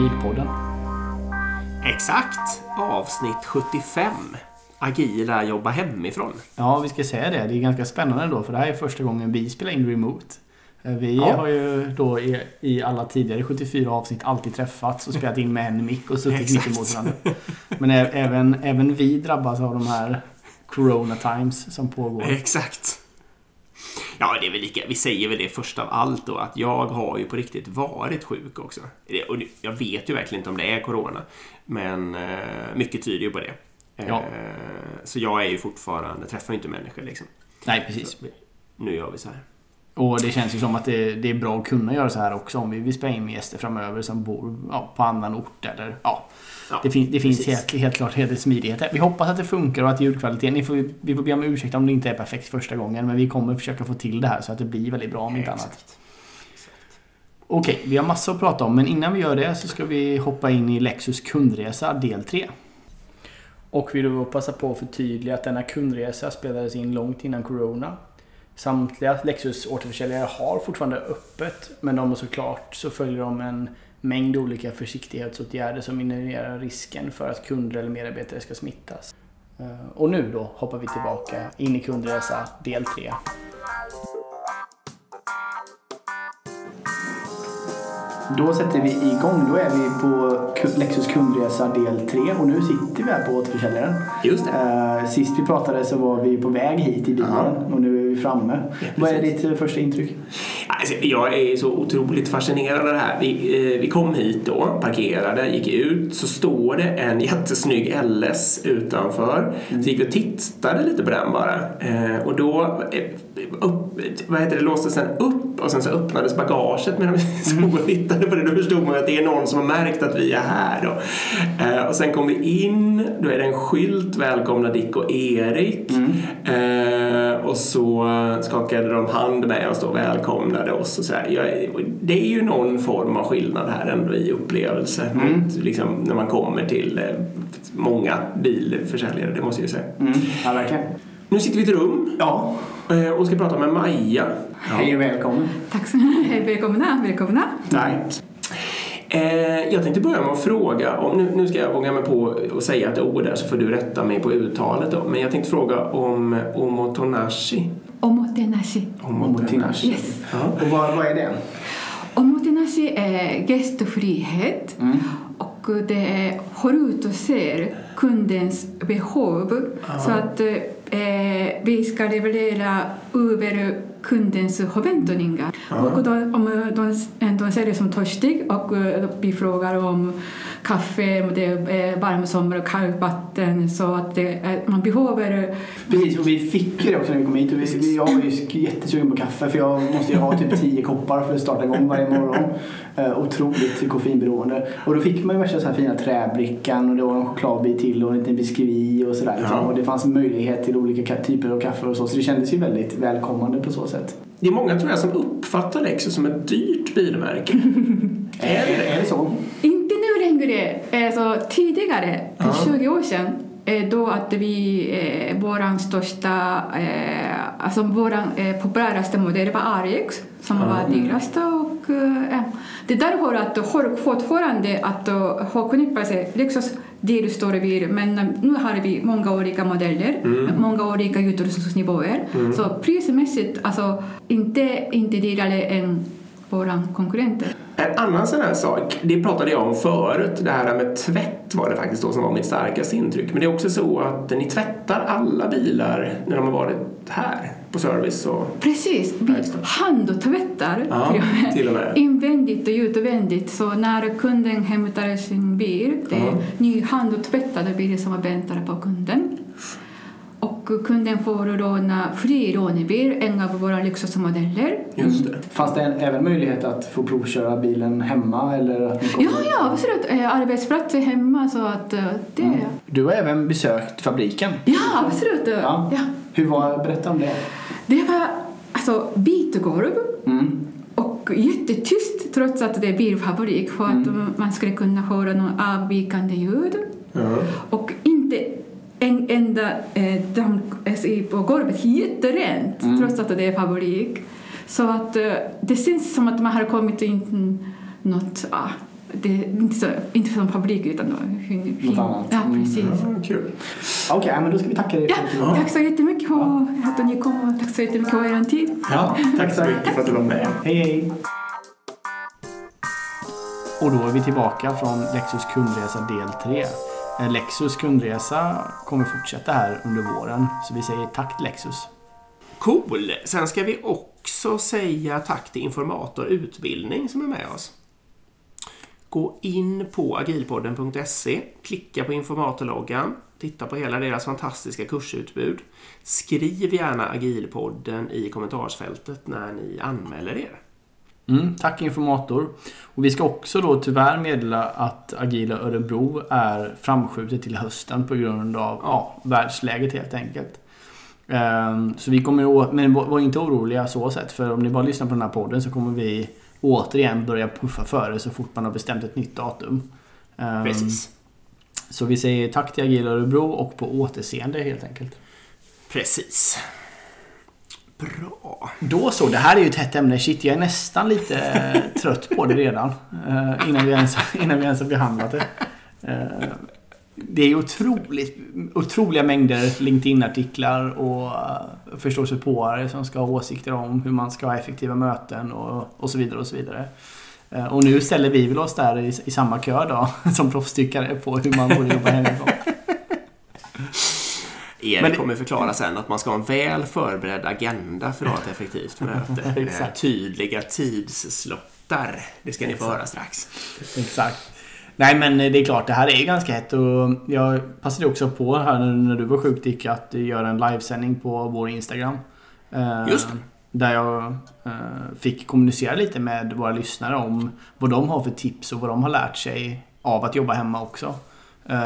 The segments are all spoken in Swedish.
Agilpodden. Exakt! Avsnitt 75. Agila jobba hemifrån. Ja, vi ska säga det. Det är ganska spännande då för det här är första gången vi spelar in remote. Eh, Vi Ja. har ju då i, i alla tidigare 74 avsnitt alltid träffats och spelat in med en mick och suttit mitt emot varandra. Men även, även vi drabbas av de här Corona times som pågår. Exakt. Ja, det är väl lika. Vi säger väl det först av allt då att jag har ju på riktigt varit sjuk också. Och jag vet ju verkligen inte om det är corona. Men eh, mycket tyder ju på det. Eh, Ja. Så jag är ju fortfarande, träffar ju inte människor liksom. Nej, precis. Nu gör vi så här. Och det känns ju som att det, det är bra att kunna göra så här också om vi vill spela in med gäster framöver som bor ja, på annan ort eller ja. Ja, Det, fin, det finns helt, helt klart helt smidighet här. Vi hoppas att det funkar och att ljudkvaliteten... Ni får, vi får be om ursäkt om det inte är perfekt första gången men vi kommer försöka få till det här så att det blir väldigt bra om inte annat. Exakt. Okej, vi har massor att prata om men innan vi gör det så ska vi hoppa in i Lexus kundresa del 3. Och vi vill då passa på att förtydliga att denna kundresa spelades in långt innan Corona. Samtliga Lexus återförsäljare har fortfarande öppet men de har såklart så följer de en mängd olika försiktighetsåtgärder som minimerar risken för att kunder eller medarbetare ska smittas. Eh, Och nu då hoppar vi tillbaka in i kundresa del 3. Då sätter vi igång. Då är vi på Lexus kundresa del 3 och nu sitter vi här på återförsäljaren. Just det. Eh, sist vi pratade så var vi på väg hit i bilen Ja. och nu är vi framme. Vad är ditt eh, första intryck? Alltså, jag är så otroligt fascinerad av det här. Vi, eh, vi kom hit då, parkerade, gick ut, så står det en jättesnygg LS utanför. Så gick vi och tittade lite på den bara. Eh, och då eh, upp, vad heter det, låstes den upp och sen så öppnades bagaget medan vi stod och tittade på det. Då förstod man att det är någon som har märkt att vi är här då. Eh, och sen kom vi in, då är det en skylt, välkomna Dick och Erik. Eh, och så skakade de hand med oss då, välkomnade oss och så här. Jag, det är ju någon form av skillnad här ändå i upplevelse mot liksom, när man kommer till eh, många bilförsäljare, det måste jag ju säga. Mm. Ja, verkligen. Nu sitter vi i ett rum Ja, eh, och ska prata med Maja. hej och välkommen. Tack så mycket. Välkomna, välkomna. Tack. Eh, jag tänkte börja med att fråga, om, nu, nu ska jag våga mig på att säga ett ord där så får du rätta mig på uttalet då. Men jag tänkte fråga om omotonashi. Omotenashi. Omotenashi. Yes. Ja. Och vad, vad är det? Omotenashi är gästfrihet och det håller ut och ser kundens behov så att eh, vi ska leverera över kundens förväntningar. Och då, om de, de ser det som törstig och eh, vi frågar om kaffe, om det är varm sommar och kallt vatten så att det, man behöver Precis, och vi fick ju det också när vi kom hit. Och vi, vi- jag var ju jättesugen på kaffe för jag måste ju ha typ 10 koppar för att starta igång varje morgon. Eh, otroligt koffeinberoende. Och då fick man ju värsta så här fina träbrickan och det var en chokladbit till och en liten biskvi och sådär. Liksom. Ja. Och det fanns möjlighet till olika ka- typer av kaffe och så. Så det kändes ju väldigt välkommande på så sätt. Det är många tror jag som uppfattar Lexus som ett dyrt bilmärke. Är, är, är det så? Inte nu längre. Alltså, tidigare, för 20 år sedan, eh, då att vi, eh, våran största, eh, alltså våran eh, populäraste modell var RX som var dyraste och eh, det är därför att folk fortfarande att uh, har knippat sig Lexus bil men eh, nu har vi många olika modeller, många olika utrustningsnivåer så prismässigt alltså inte, inte dyrare än våra konkurrenter. En annan sån här sak, det pratade jag om förut, det här med tvätt var det faktiskt då som var mitt starkaste intryck. Men det är också så att ni tvättar alla bilar när de har varit här på service och Precis, vi handtvättar Ja, till och med. invändigt och utvändigt. Så när kunden hämtar sin bil, det är ny handtvättade bil som väntar på kunden. Och kunden får låna fri lånebil, en av våra lyxmodeller. just det. Fanns det en, även möjlighet att få provköra bilen hemma? Eller att Ja, ja, absolut. Eh, Arbetsplatser hemma så att eh, det... Du har även besökt fabriken. Ja, absolut. Ja. Ja. Hur var, berätta om det. Det var alltså bitgolv Mm. och jättetyst trots att det är bilfabrik för att man skulle kunna höra någon avvikande ljud. Ja. Och inte en enda eh, damm i- på golvet jätterent trots att det är fabrik. Så att eh, det känns som att man har kommit in något, ja, det är inte, så, inte som fabrik utan något, Något annat. Ja, precis. Ja, kul. Okej, men då ska vi tacka dig. Ja, tack så jättemycket för att ni kom och tack så jättemycket för er tid. Ja, tack så mycket för att du var med. Hej hej! Och då är vi tillbaka från Lexus kundresa del 3. Eh, Lexus kundresa kommer fortsätta här under våren. Så vi säger tack till Lexus. Cool! Sen ska vi också säga tack till Informator Utbildning som är med oss. Gå in på agilpodden.se, klicka på informatorloggan, titta på hela deras fantastiska kursutbud. Skriv gärna agilpodden i kommentarsfältet när ni anmäler er. Mm, tack informator. Och vi ska också då tyvärr meddela att Agila Örebro är framskjutet till hösten på grund av ja, världsläget helt enkelt. Ehm, så vi kommer men var var inte oroliga så sett för om ni bara lyssnar på den här podden så kommer vi återigen börja puffa för det så fort man har bestämt ett nytt datum. Ehm, Precis. Så vi säger tack till Agila Örebro och på återseende helt enkelt. Precis. Bra. Då så, det här är ju ett hett ämne. Shit, jag är nästan lite eh, trött på det redan. eh, Innan vi ens, innan vi ens har behandlat det. Eh, Det är otroligt, otroliga mängder LinkedIn-artiklar och eh, förståsigpåare som ska ha åsikter om hur man ska ha effektiva möten och, och så vidare och så vidare. Eh, Och nu ställer vi väl oss där i, i samma kö då, som proffstyckare på hur man borde jobba hemifrån. Erik Men kommer förklara sen att man ska ha en väl förberedd agenda för att ha ett effektivt möte. Tydliga tidsslottar. Det ska ni få höra strax. Exakt. Nej men det är klart, det här är ganska hett och jag passade också på här när- du var sjuk Dick att göra en livesändning på vår Instagram. Eh, Just det. Där jag eh, fick kommunicera lite med våra lyssnare om vad de har för tips och vad de har lärt sig av att jobba hemma också. Eh,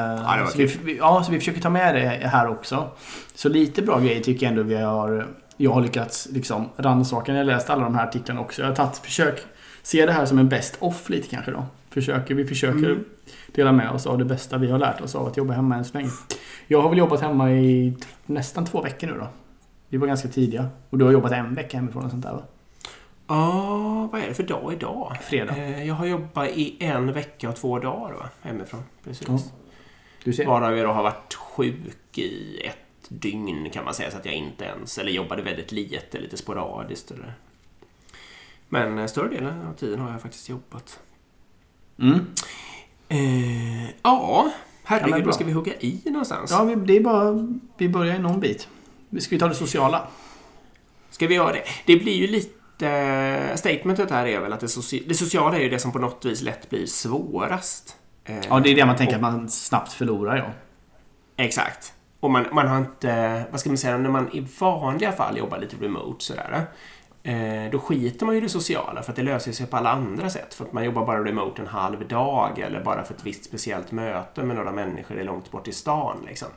var så, vi, vi- ja, så vi försöker ta med det här också. Så lite bra grejer tycker jag ändå vi har Jag har lyckats liksom rannsaka när jag läst alla de här artiklarna också. Jag har tagit försök Se det här som en best off lite kanske då. Försöker, vi försöker Mm. dela med oss av det bästa vi har lärt oss av att jobba hemma än så länge. Jag har väl jobbat hemma i nästan två veckor nu då. Vi var ganska tidiga. Och du har jobbat en vecka hemifrån och sånt där va? Ja, vad är det för dag idag? Fredag. Eh, Jag har jobbat i en vecka och två dagar va? hemifrån. Precis. Ja. Du ser. Varav jag då har varit sjuk i ett dygn kan man säga. Så att jag inte ens, eller jobbade väldigt lite, lite sporadiskt. Eller. Men eh, större delen av tiden har jag faktiskt jobbat. Mm. Eh, ja, herregud, Ja, var ska vi hugga i någonstans? Ja, det är bara... Vi börjar i någon bit. Ska vi ta det sociala? Ska vi göra det? Det blir ju lite... Statementet här är väl att det, soci, det sociala är ju det som på något vis lätt blir svårast. Eh, Ja, det är det man tänker och- att man snabbt förlorar ja. Exakt. Och man, man har inte, vad ska man säga, när man i vanliga fall jobbar lite remote sådär. Eh, då skiter man ju i det sociala för att det löser sig på alla andra sätt. För att man jobbar bara remote en halv dag eller bara för ett visst speciellt möte med några människor är långt bort i stan. Liksom.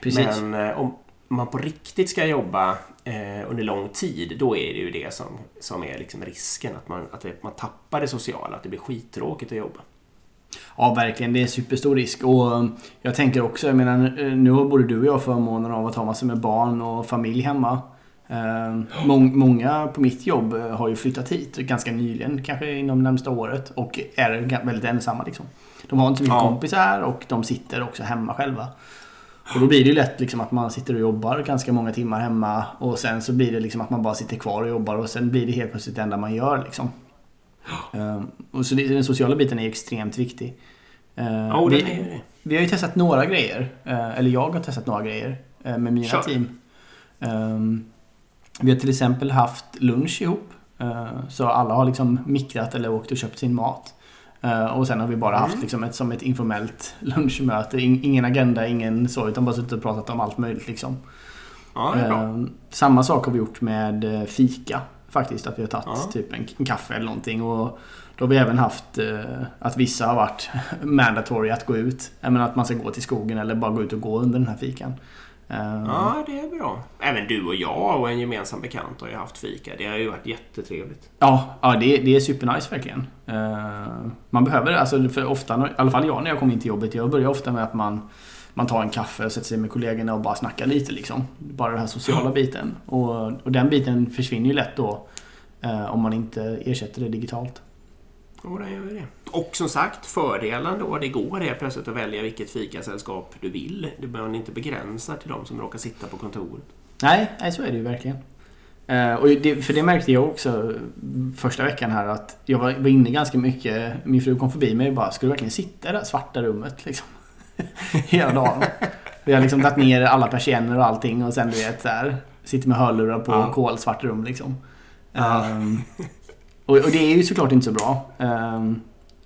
Precis. Men eh, om man på riktigt ska jobba eh, under lång tid, då är det ju det som, som är liksom risken. Att man, att man tappar det sociala, att det blir skittråkigt att jobba. Ja, verkligen. Det är superstor risk. Och jag tänker också, jag menar, nu har både du och jag förmånen av att ha massor med barn och familj hemma. Eh, mång, många på mitt jobb eh, har ju flyttat hit ganska nyligen, kanske inom närmsta året. Och är väldigt ensamma liksom. De har inte så mycket Ja. kompisar och de sitter också hemma själva. Och då blir det ju lätt liksom att man sitter och jobbar ganska många timmar hemma och sen så blir det liksom att man bara sitter kvar och jobbar och sen blir det helt plötsligt det enda man gör liksom. Ehm, och så den sociala biten är extremt viktig. Ehm, Ja, vi, är vi har ju testat några grejer, eh, eller jag har testat några grejer eh, med mina Kör. team. Vi har till exempel haft lunch ihop. eh, Så alla har liksom mikrat eller åkt och köpt sin mat. Eh, Och sen har vi bara haft Mm. liksom ett, som ett informellt lunchmöte. In- Ingen agenda, ingen så, utan bara suttit och pratat om allt möjligt liksom. Ja. Eh, Samma sak har vi gjort med fika. Faktiskt, att vi har tagit Ja. typ en, en kaffe eller någonting. Och då har vi även haft att vissa har varit mandatory att gå ut. Menar att man ska gå till skogen eller bara gå ut och gå under den här fikan. Eh, Ja, det är bra. Även du och jag och en gemensam bekant har ju haft fika. Det har ju varit jättetrevligt. Ja, ja det, det är supernice verkligen. Eh, man behöver det. Alltså, för ofta, i alla fall jag när jag kommer in till jobbet. Jag börjar ofta med att man, man tar en kaffe och sätter sig med kollegorna och bara snackar lite. Liksom. Bara den här sociala biten. Och, och den biten försvinner ju lätt då. eh, om man inte ersätter det digitalt. Och den gör det. Och som sagt, fördelen då, det går helt plötsligt att välja vilket fikasällskap du vill. Du behöver inte begränsa till de som råkar sitta på kontoret. Nej, nej så är det ju verkligen. Eh, och det, för det märkte jag också första veckan här att jag var, var inne ganska mycket. Min fru kom förbi mig och bara, ska du verkligen sitta i det här svarta rummet liksom? Hela dagen. Vi har liksom tagit ner alla persienner och allting och sen du vet så här, Sitter med hörlurar på Ja. kolsvart rum liksom. Ja. Ehm, och, och det är ju såklart inte så bra. Ehm,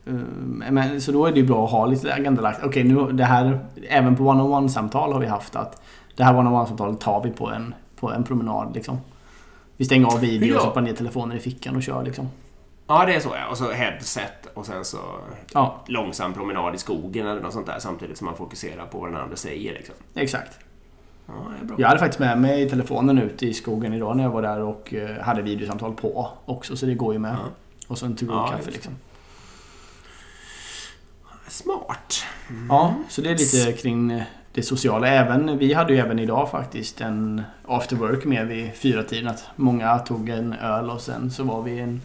ehm, men, så då är det ju bra att ha lite agendalagt. Okej, nu det här, även på one-on-one-samtal har vi haft att det här one-on-one-samtalet tar vi på en, på en promenad liksom. Vi stänger av video och stoppar ner telefonen i fickan och kör liksom. Ja, det är så ja. Och så headset och sen så Ja, långsam promenad i skogen eller något sånt där samtidigt som man fokuserar på vad den andra säger. Liksom. exakt. Ja. Jag hade faktiskt med mig telefonen ut i skogen idag när jag var där och eh, hade videosamtal på också så det går ju med. Ja. Och så en to Ja, kaffe liksom. Smart. Ja, så det är lite kring eh, det sociala. Även, vi hade ju även idag faktiskt en after work med vid fyra tiden att många tog en öl och sen så var vi en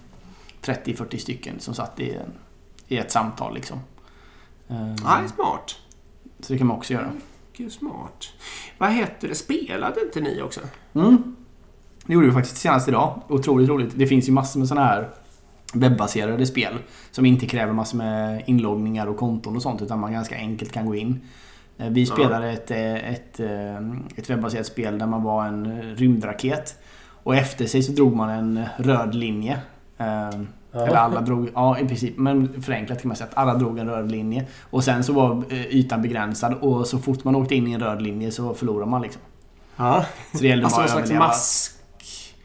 30-40 stycken som satt i, en, i ett samtal liksom. Ja, det är smart. Så det kan man också göra. Gud, smart. Vad heter det? Spelade inte ni också? Mm. Det gjorde vi faktiskt senast idag. Otroligt roligt. Det finns ju massor med sådana här webbaserade spel som inte kräver massor med inloggningar och konton och sånt utan man ganska enkelt kan gå in. Eh, Vi spelade ett, eh, ett, eh, ett webbaserat spel där man var en rymdraket och efter sig så drog man en röd linje. Eh, Eller alla drog, ja i princip, men förenklat kan man säga att alla drog en röd linje. Och sen så var eh, ytan begränsad och så fort man åkte in i en röd linje så förlorade man liksom. Ja. Så det gällde Alltså bara att överleva. mask.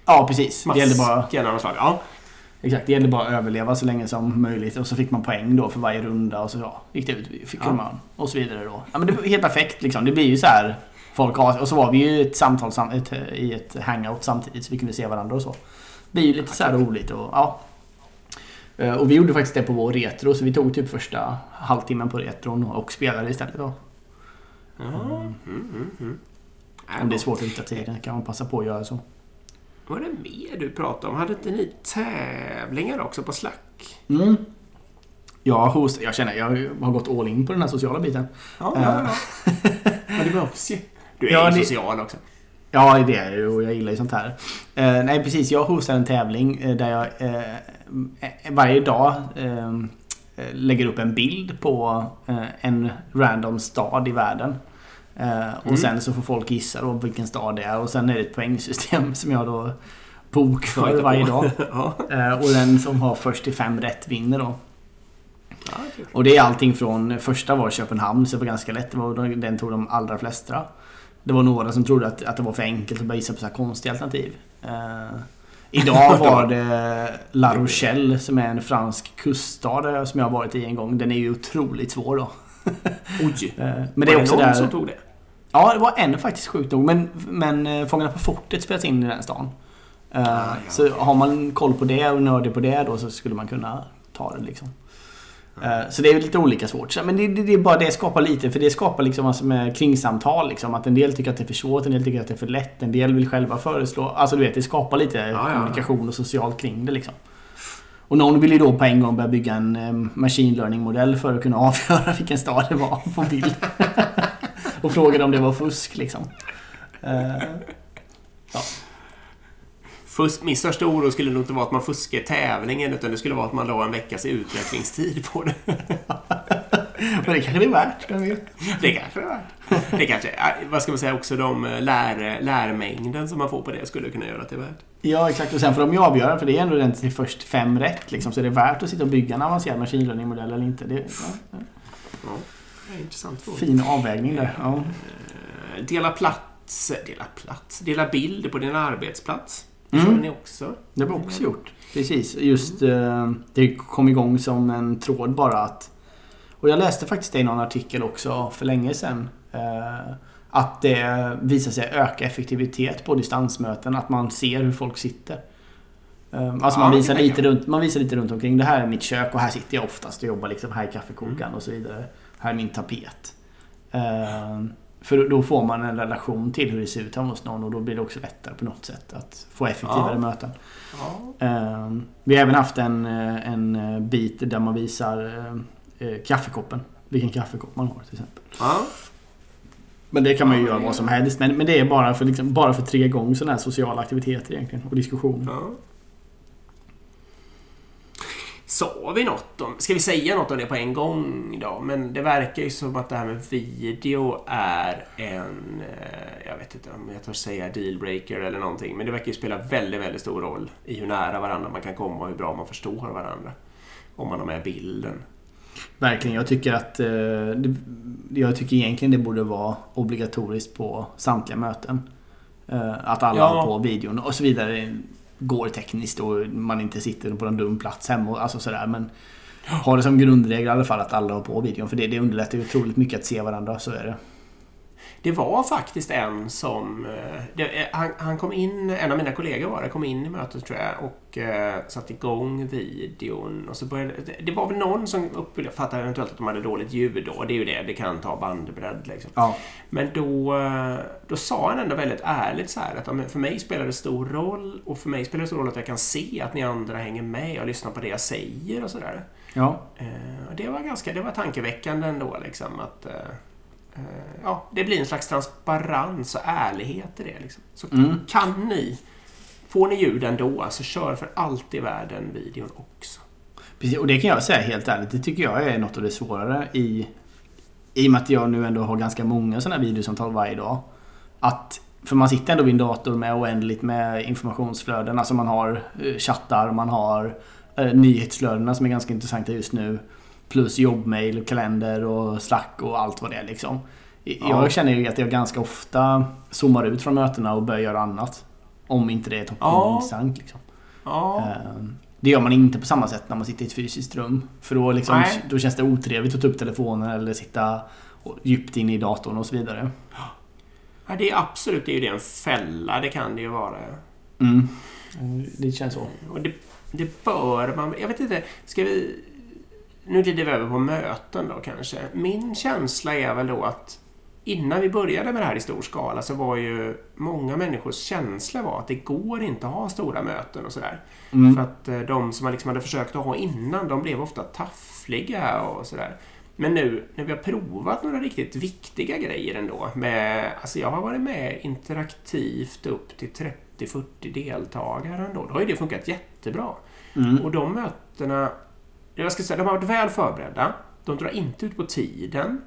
Ja, precis. Det gällde bara, Mask något slag. Ja. exakt, det gällde bara att överleva så länge som möjligt. Och så fick man poäng då för varje runda och så ja, gick det ut, fick Ja. man och så vidare då. Ja, men det var helt perfekt liksom. Det blir ju så här folk har, Och så var vi ju ett samtal sam, ett, i ett hangout samtidigt så vi kunde se varandra och så. Det blir ju lite så här roligt och ja. Eh, Och vi gjorde faktiskt det på vår retro så vi tog typ första halvtimmen på retron och spelade istället då. Ja. Mm, mm, mm. Om det är svårt att hitta tiden kan man passa på att göra så. Vad är det mer du pratade om? Hade inte ni tävlingar också på Slack? Mm. Jag, host, jag känner jag har gått all in på den här sociala biten. Ja, ja, ja. Men det behövs ju. Du är Ja, ju social också. Ja, det är jag och jag gillar ju sånt här. Eh, nej, precis. Jag hostar en tävling eh, där jag eh, eh, varje dag eh, eh, lägger upp en bild på eh, en random stad i världen. Eh, och Mm. sen så får folk gissa då vilken stad det är och sen är det ett poängsystem som jag då bokför varje dag. ja. Eh, och den som har först till fem rätt vinner då. Ja, kul. Och det är allting från första var Köpenhamn så det var ganska lätt. Det var, den tog de allra flesta. Det var några som trodde att, att det var för enkelt att bara gissa på så här konstiga alternativ. Idag var det La Rochelle som är en fransk kuststad eh, som jag har varit i en gång. Den är ju otroligt svår då. Oj! Eh, men det är Var också någon där... som tog det? Ja, det var en faktiskt sjukt nog. Men, men eh, Fångarna på fortet spelas in i den stan. Ah, ja, så har man koll på det och nördig på det då så skulle man kunna ta det liksom. Eh, Så det är lite olika svårt. Men det, det, det är bara det skapar lite, för det skapar liksom alltså med kringsamtal liksom. Att en del tycker att det är för svårt, en del tycker att det är för lätt, en del vill själva föreslå. Alltså du vet, det skapar lite ja. kommunikation och socialt kring det liksom. Och någon vill ju då på en gång börja bygga en eh, machine learning-modell för att kunna avgöra vilken stad det var på bild. och frågade om det var fusk liksom. Eh, Fusk, min största oro skulle nog inte vara att man fuskar tävlingen utan det skulle vara att man la en veckas utvecklingstid på det. Men det kanske det är värt. vem vet? Det kanske det är. Det kanske, äh, vad ska man säga, också de eh, lär, lärmängden som man får på det skulle kunna göra att det är värt. Ja, exakt. Och sen får de ju avgöra, för det är ändå den till först fem rätt. Liksom, så är det värt att sitta och bygga en avancerad machine learning-modell eller inte? Det, ja, ja. Det intressant fråga. Fin avvägning där. Ja. Eh, Dela plats, dela plats, dela bilder på din arbetsplats. Mm. Kör ni också? Det har vi också gjort. Precis. Just eh, det kom igång som en tråd bara att... Och jag läste faktiskt det i någon artikel också för länge sedan. Eh, att det visar sig öka effektivitet på distansmöten. Att man ser hur folk sitter. Eh, Alltså man, det visar lite runt, man visar lite runt omkring. Det här är mitt kök och här sitter jag oftast och jobbar liksom. Här är kaffekokaren Mm. och så vidare. Här är min tapet. Eh, För då får man en relation till hur det ser ut hemma hos någon och då blir det också lättare på något sätt att få effektivare Ja. möten. Ja. Eh, vi har även haft en, en bit där man visar eh, eh, kaffekoppen. Vilken kaffekopp man har till exempel. Ja. Men det kan man ju göra vad som helst. Men, men det är bara för, liksom, bara för tre gånger sådana här sociala aktiviteter egentligen. Och diskussioner. Sa vi något om... Ska vi säga något om det på en gång då? Men det verkar ju som att det här med video är en... eh, Jag vet inte om jag törs säga dealbreaker eller någonting. Men det verkar ju spela väldigt, väldigt stor roll i hur nära varandra man kan komma och hur bra man förstår varandra. Om man har med bilden. Verkligen. Jag tycker att eh, Jag tycker egentligen det borde vara obligatoriskt på samtliga möten. Eh, att alla Ja. har på videon och så vidare. Går tekniskt och man inte sitter på en dum plats hemma. och- Alltså sådär. Men ha det som grundregel i alla fall att alla har på videon. För det, det underlättar ju otroligt mycket att se varandra. Så är det. Det var faktiskt en som... eh, Det, eh, han, han kom in, en av mina kollegor var det, kom in i mötet tror jag och eh, satte igång videon. Och så började, det, var väl någon som uppfattade eventuellt att de hade dåligt ljud då. Det är ju det, det kan ta bandbredd liksom. Ja. Men då, eh, då sa han ändå väldigt ärligt så här att för mig spelar det stor roll och för mig spelar det stor roll att jag kan se att ni andra hänger med och lyssnar på det jag säger och sådär. Ja. Eh, det var ganska det var tankeväckande ändå. Liksom, att, eh, ja, det blir en slags transparens och ärlighet i det. Liksom. Så Mm. kan ni, får ni ljud ändå, så kör för allt i världen videon också. Precis, och det kan jag säga helt ärligt. Det tycker jag är något av det svårare i... I och med att jag nu ändå har ganska många sådana videosamtal varje dag. Att... För man sitter ändå vid en dator med oändligt med informationsflöden. Alltså man har eh, chattar, man har eh, nyhetsflödena som är ganska intressanta just nu. Plus jobbmail, kalender och slack och allt vad det är liksom. I- Ja. Jag känner ju att jag ganska ofta zoomar ut från mötena och börjar göra annat. Om inte det är toppen Ja. liksom. Ja, Ehm, Det gör man inte på samma sätt när man sitter i ett fysiskt rum. För då, liksom, då känns det otrevligt att ta upp telefonen eller sitta och- djupt in i datorn och så vidare. ja, det är absolut det är ju det en fälla, det kan det ju vara. Mm. Det känns så. Och det, det bör man... Jag vet inte, ska vi... Nu glider vi över på möten då kanske. Min känsla är väl då att innan vi började med det här i stor skala så var ju många människors känsla var att det går inte att ha stora möten och sådär. Mm. För att eh, de som man liksom hade försökt att ha innan, de blev ofta taffliga och sådär. Men nu när vi har provat några riktigt viktiga grejer ändå. Med, alltså jag har varit med interaktivt upp till 30-40 deltagare ändå. Då har ju det funkat jättebra. Mm. Och de mötena, jag ska säga, de har varit väl förberedda. De drar inte ut på tiden.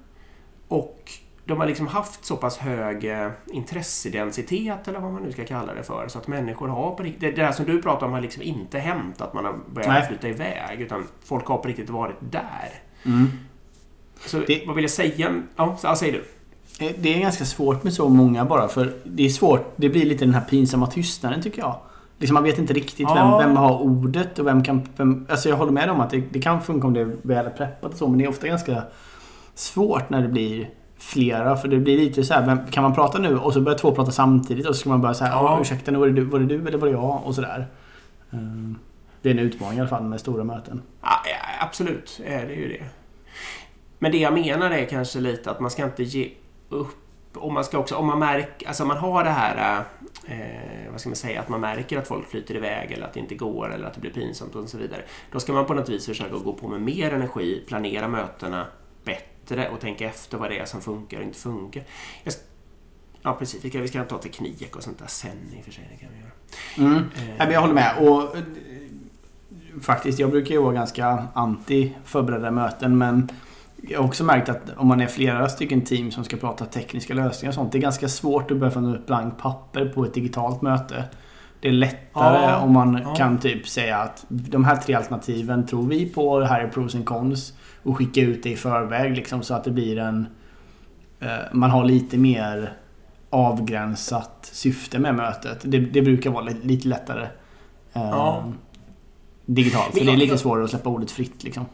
Och de har liksom haft så pass hög eh, intressedensitet eller vad man nu ska kalla det för. Så att människor har på riktigt, det där som du pratar om har liksom inte hänt att man har börjat Nej. flytta iväg. Utan folk har på riktigt varit där. Mm. Så Det- vad vill jag säga? Ja, så- ja, säg du. Eh, Det är ganska svårt med så många bara för det är svårt. Det blir lite den här pinsamma tystnaden tycker jag. Liksom man vet inte riktigt vem, Ja. vem har ordet och vem kan... Vem, alltså jag håller med om att det, det kan funka om det är väl preppat och så men det är ofta ganska svårt när det blir flera för det blir lite så här, vem, kan man prata nu och så börjar två prata samtidigt och så ska man bara säga Ja. ursäkta nu var det, du, var det du eller var det jag och sådär. Ehm, Det är en utmaning i alla fall med stora möten. Ja, absolut är det ju det. Men det jag menar är kanske lite att man ska inte ge upp. Och man ska också, om man märker, alltså man har det här, eh, vad ska man säga, att man märker att folk flyter iväg eller att det inte går eller att det blir pinsamt och så vidare. Då ska man på något vis försöka gå på med mer energi, planera mötena bättre och tänka efter vad det är som funkar och inte funkar. Jag, ja, precis. Vi ska, vi ska ta teknik och sånt där sen i och för sig. Det kan vi göra. Mm. Men jag håller med. Och, eh, faktiskt, jag brukar ju vara ganska anti förberedda möten men jag har också märkt att om man är flera stycken team som ska prata tekniska lösningar och sånt. Det är ganska svårt att börja från ett blankt papper på ett digitalt möte. Det är lättare Ja, om man ja. kan typ säga att de här tre alternativen tror vi på. Det här är pros and cons. Och skicka ut det i förväg liksom så att det blir en... eh, Man har lite mer avgränsat syfte med mötet. Det, det brukar vara li- lite lättare. eh, Ja. Digitalt. För det är lite svårare att släppa ordet fritt liksom.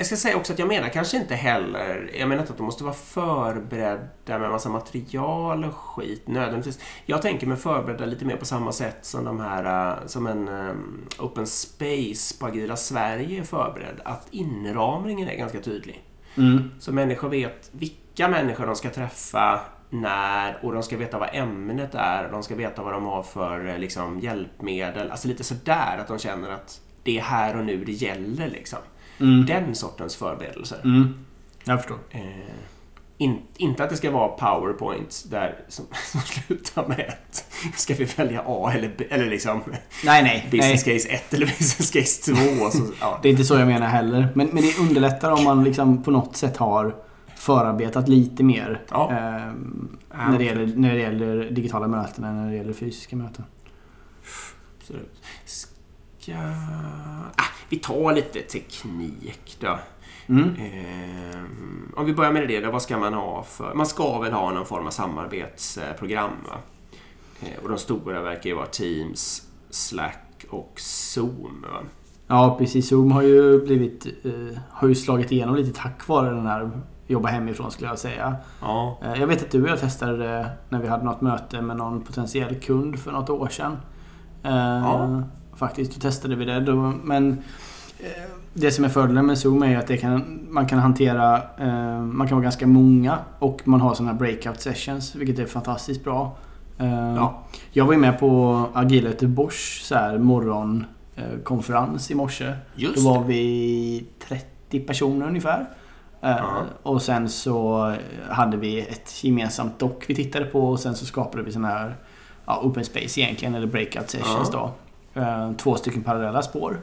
Jag ska säga också att jag menar kanske inte heller... Jag menar inte att de måste vara förberedda med massa material och skit nödvändigtvis. Jag tänker mig förberedda lite mer på samma sätt som de här... eh, Som en um, Open Space på Agila Sverige är förberedd. Att inramningen är ganska tydlig. Mm. Så människor vet vilka vilka människor de ska träffa, när och de ska veta vad ämnet är. De ska veta vad de har för eh, liksom, hjälpmedel. Alltså lite sådär att de känner att det är här och nu det gäller. Liksom. Mm. Den sortens förberedelser. Mm. Jag förstår. Eh, in, inte att det ska vara powerpoints där som, som slutar med ett ska vi välja A eller B, eller liksom Nej, nej. business nej. case 1 eller business case 2. och Så, ja. Det är inte så jag menar heller. Men, men det underlättar om man liksom på något sätt har förarbetat lite mer. Ja. Eh, när, det gäller, när det gäller digitala möten än när det gäller fysiska möten. Absolut. Ska... Ah, vi tar lite teknik då. Mm. Ehm, om vi börjar med det då, vad ska man ha för... Man ska väl ha någon form av samarbetsprogram va? Eh, och de stora verkar ju vara Teams, Slack och Zoom. Va? Ja, precis. Zoom har ju blivit... Eh, har ju slagit igenom lite tack vare den här jobba hemifrån skulle jag säga. Ja. Eh, Jag vet att du och jag testade det när vi hade något möte med någon potentiell kund för något år sedan. Eh, Ja. Faktiskt, då testade vi det. Då, men eh, det som är fördelen med Zoom är att kan, man kan hantera... eh, Man kan vara ganska många och man har sådana breakout sessions, vilket är fantastiskt bra. Eh, Ja. Jag var ju med på Agility Bosch så här, morgonkonferens i morse. Just Då var vi 30 personer ungefär. Eh, Ja. Och sen så hade vi ett gemensamt dock vi tittade på och sen så skapade vi sån här ja, open space egentligen, eller breakout sessions då. Eh, Två stycken parallella spår.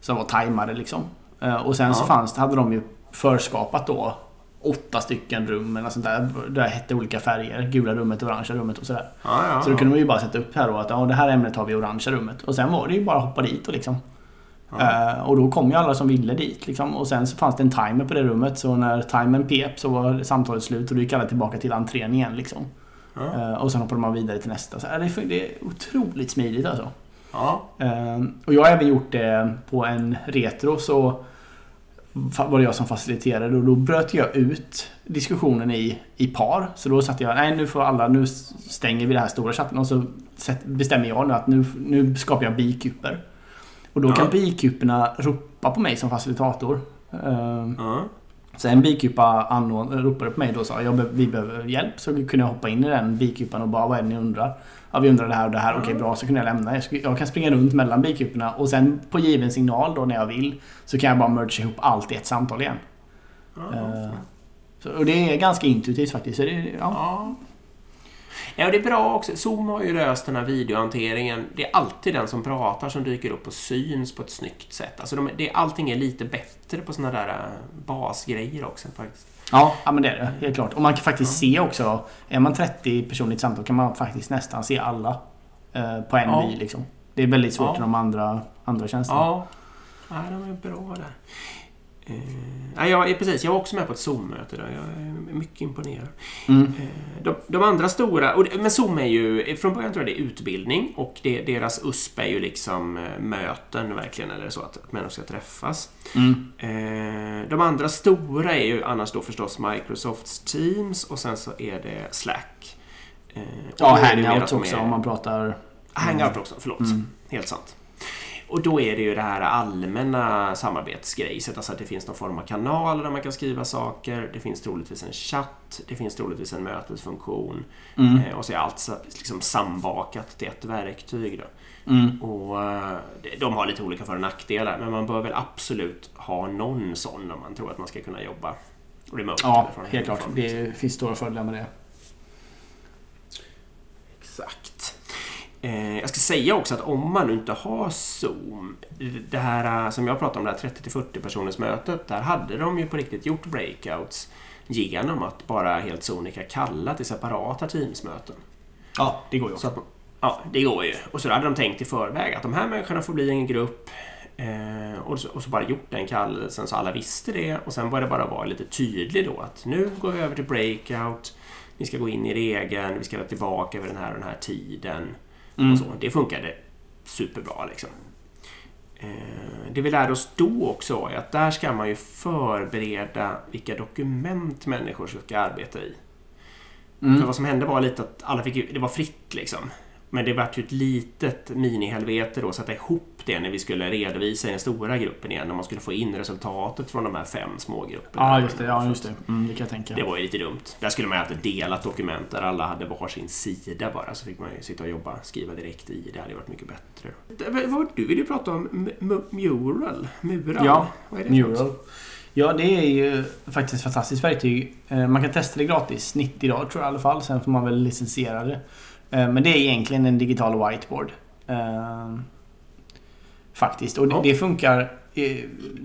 Som var tajmade liksom. Eh, Och sen så Ja. fanns, hade de ju förskapat då åtta stycken rum eller sånt där. Där det hette olika färger. Gula rummet, orangea rummet och sådär. Ja, ja, Så då kunde man ju bara sätta upp här då att ja, det här ämnet har vi i orangea rummet. Och sen var det ju bara att hoppa dit och liksom. Eh, och då kom ju alla som ville dit liksom. Och sen så fanns det en timer på det rummet. Så när timern pep så var samtalet slut och då gick alla tillbaka till entrén igen liksom. Eh, och sen hoppade man vidare till nästa. Så, det, är, det är otroligt smidigt alltså. Ja. Eh, och jag har även gjort det på en retro så var det jag som faciliterade och då bröt jag ut diskussionen i, i par. Så då satte jag, nej nu får alla, nu stänger vi den här stora chatten och så bestämmer jag nu att nu, nu skapar jag bikuper. Och då kan Ja. bikuperna ropa på mig som facilitator. Eh, Ja. Så en bikupa ropade på mig då och sa jag vi behöver hjälp. Så kunde jag hoppa in i den bikupan och bara vad är det ni undrar? Ja vi undrar det här och det här. Okej bra så kunde jag lämna. Jag, kan springa runt mellan bikuporna och sen på given signal då när jag vill så kan jag bara merge ihop allt i ett samtal igen. Ja. Eh, så, och det är ganska intuitivt faktiskt. Så det, ja. Ja. Ja, och det är bra också. Zoom har ju löst den här videohanteringen. Det är alltid den som pratar som dyker upp och syns på ett snyggt sätt. Alltså de, det, allting är lite bättre på såna där äh, basgrejer också faktiskt. Ja, ja men det är det. Helt klart. Och man kan faktiskt se också. Är man 30 personer i ett samtal kan man faktiskt nästan se alla. eh, på en Ja. vy liksom. Det är väldigt svårt Ja. i de andra, andra tjänsterna. Ja, Nej, de är bra där. Eh, jag är precis. Jag var också med på ett Zoom-möte där. Jag är mycket imponerad. Mm. Eh, De, de andra stora, och men Zoom är ju, från början tror jag det är utbildning och det, deras USP är ju liksom eh, möten verkligen, eller så att, att människor ska träffas. Mm. Eh, De andra stora är ju annars då förstås Microsofts Teams och sen så är det Slack. Eh, Ja, de också är- om man pratar... Hangout också, förlåt. Mm. Helt sant. Och då är det ju det här allmänna samarbetsgrejset, alltså att det finns någon form av kanal där man kan skriva saker, det finns troligtvis en chatt, det finns troligtvis en mötesfunktion Mm. eh, och så är allt liksom sambakat till ett verktyg. Då. Mm. Och eh, de- har lite olika för och nackdelar, men man bör väl absolut ha någon sån om man tror att man ska kunna jobba remote. Ja, helt klart. Det finns stora fördelar med det. Exakt. Eh, jag ska säga också att om man nu inte har Zoom, det här eh, som jag pratade om, det här 30-40 personers mötet, där hade de ju på riktigt gjort breakouts genom att bara helt sonika kalla till separata Teamsmöten. Ja, det går ju att, ja, det går ju. Och så hade de tänkt i förväg att de här människorna får bli en grupp eh, och, så, och så bara gjort den kallelsen så alla visste det och sen var det bara vara lite tydlig då att nu går vi över till breakout, ni ska gå in i regeln, vi ska vara tillbaka vid den här och den här tiden. Mm. Och så. Det funkade superbra liksom. Eh, Det vi lärde oss då också är att där ska man ju förbereda vilka dokument människor ska arbeta i. För Mm. vad som hände var lite att alla fick det var fritt liksom. Men det vart ju ett litet minihelvete då att sätta ihop det när vi skulle redovisa i den stora gruppen igen. När man skulle få in resultatet från de här fem smågrupperna. Ja, just det. Ja, just det. Mm, det kan jag tänka. Det var ju lite dumt. Där skulle man ju ett delat dokument där alla hade varsin sida bara. Så fick man ju sitta och jobba, skriva direkt i. Det hade varit mycket bättre. Du vill ju prata om mural. Mural. Ja, Vad är det Mural. Ja, det är ju faktiskt ett fantastiskt verktyg. Eh, Man kan testa det gratis, 90 dagar tror jag i alla fall. Sen får man väl licensiera det. Eh, Men det är egentligen en digital whiteboard. Eh, Faktiskt. Och det, Ja. det funkar eh,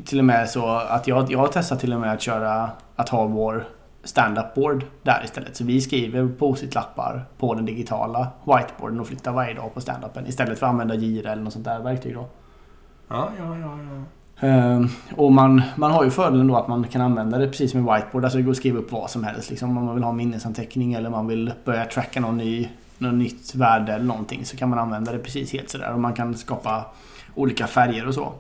till och med så att jag, jag har testat till och med att köra att ha vår stand-up board där istället. Så vi skriver post-it-lappar på den digitala whiteboarden och flyttar varje dag på stand-upen istället för att använda Gira eller något sånt där verktyg då. Ja, ja, ja. ja. Och man, man har ju fördelen då att man kan använda det precis som en whiteboard. Alltså det går att skriva upp vad som helst. Liksom, om man vill ha minnesanteckning eller man vill börja tracka någon ny, något nytt värde eller någonting så kan man använda det precis helt sådär. Och man kan skapa olika färger och så.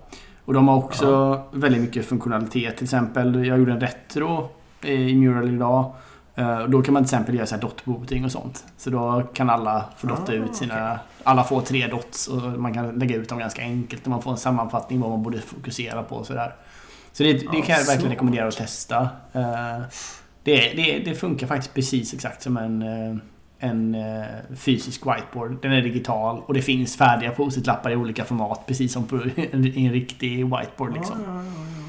Och de har också väldigt mycket funktionalitet. Till exempel, jag gjorde en retro i Mural idag. Eh, och Då kan man till exempel göra så här dotbooting och sånt. Så då kan alla få dotta Ah, ut sina... Alla får tre dots och man kan lägga ut dem ganska enkelt. Och man får en sammanfattning vad man borde fokusera på och sådär. Så det, det Ja, kan jag verkligen rekommendera att testa. Eh, Det, det, det funkar faktiskt precis exakt som en, eh, en eh, fysisk whiteboard. Den är digital och det finns färdiga post-it-lappar i olika format precis som på en, riktig whiteboard. Liksom. Ja, ja, ja.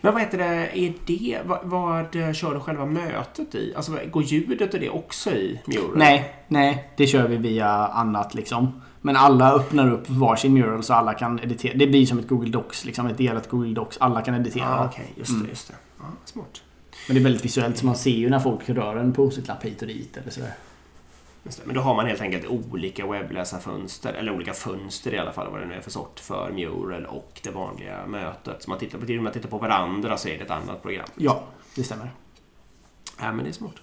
Men vad heter det, är det, vad, vad eh, kör du själva mötet i? Alltså går ljudet och det också i Mural? Nej, nej, det kör vi via annat liksom. Men alla öppnar upp varsin mural så alla kan editera. Det blir som ett Google Docs, liksom ett delat Google Docs. Alla kan editera. Ja, okej, just det, Mm. just det. Ja, smart. Men det är väldigt visuellt så man ser ju när folk rör en post-it-lapp hit och dit eller sådär. Men då har man helt enkelt olika webbläsarfönster, eller olika fönster i alla fall, vad det nu är för sort, för Mural och det vanliga mötet. Så man tittar på, till och med tittar på varandra så är det ett annat program. Ja, det stämmer. Ja, men det är smart.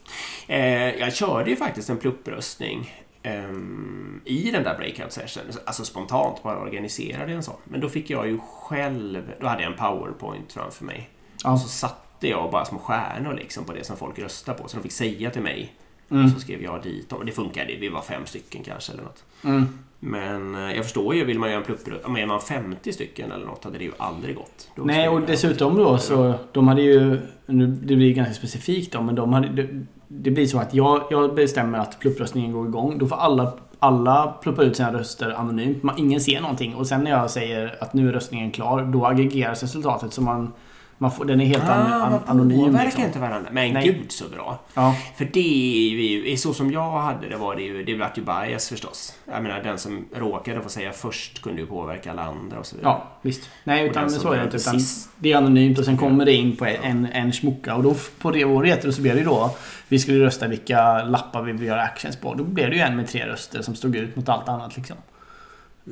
Eh, jag körde ju faktiskt en pluppröstning ehm, i den där breakout session. Alltså spontant bara organiserade en sån. Men då fick jag ju själv, då hade jag en powerpoint framför mig. Ja. Och så satte jag bara små stjärnor liksom på det som folk röstar på. Så de fick säga till mig. Mm. Och så skrev jag dit. Och det funkade, vi var fem stycken kanske eller något. Mm. Men eh, jag förstår ju, vill man göra en men är man 50 stycken eller något hade det ju aldrig gått. Då Nej, och dessutom då så de hade ju... Nu, det blir ganska specifikt då, men de hade... Det, det blir så att jag, jag bestämmer att pluppröstningen går igång. Då får alla, alla pluppa ut sina röster anonymt. Man, ingen ser någonting. Och sen när jag säger att nu är röstningen klar, då aggregeras resultatet så man... man får, den är helt Ah, an, man anonym. påverkar Liksom. inte varandra. Men Nej. gud så bra. Ja, För det är ju, så som jag hade det var det ju, det vart ju bias förstås. Jag menar den som råkade få säga först kunde ju påverka alla andra och så vidare. ja, visst. Nej, utan så är det inte. det Utan sist. det är anonymt och sen kommer det in på en, en smucka. Och då på det vår retro så blev det ju då... Vi skulle rösta vilka lappar vi vill göra actions på. Då blev det ju en med tre röster som stod ut mot allt annat liksom.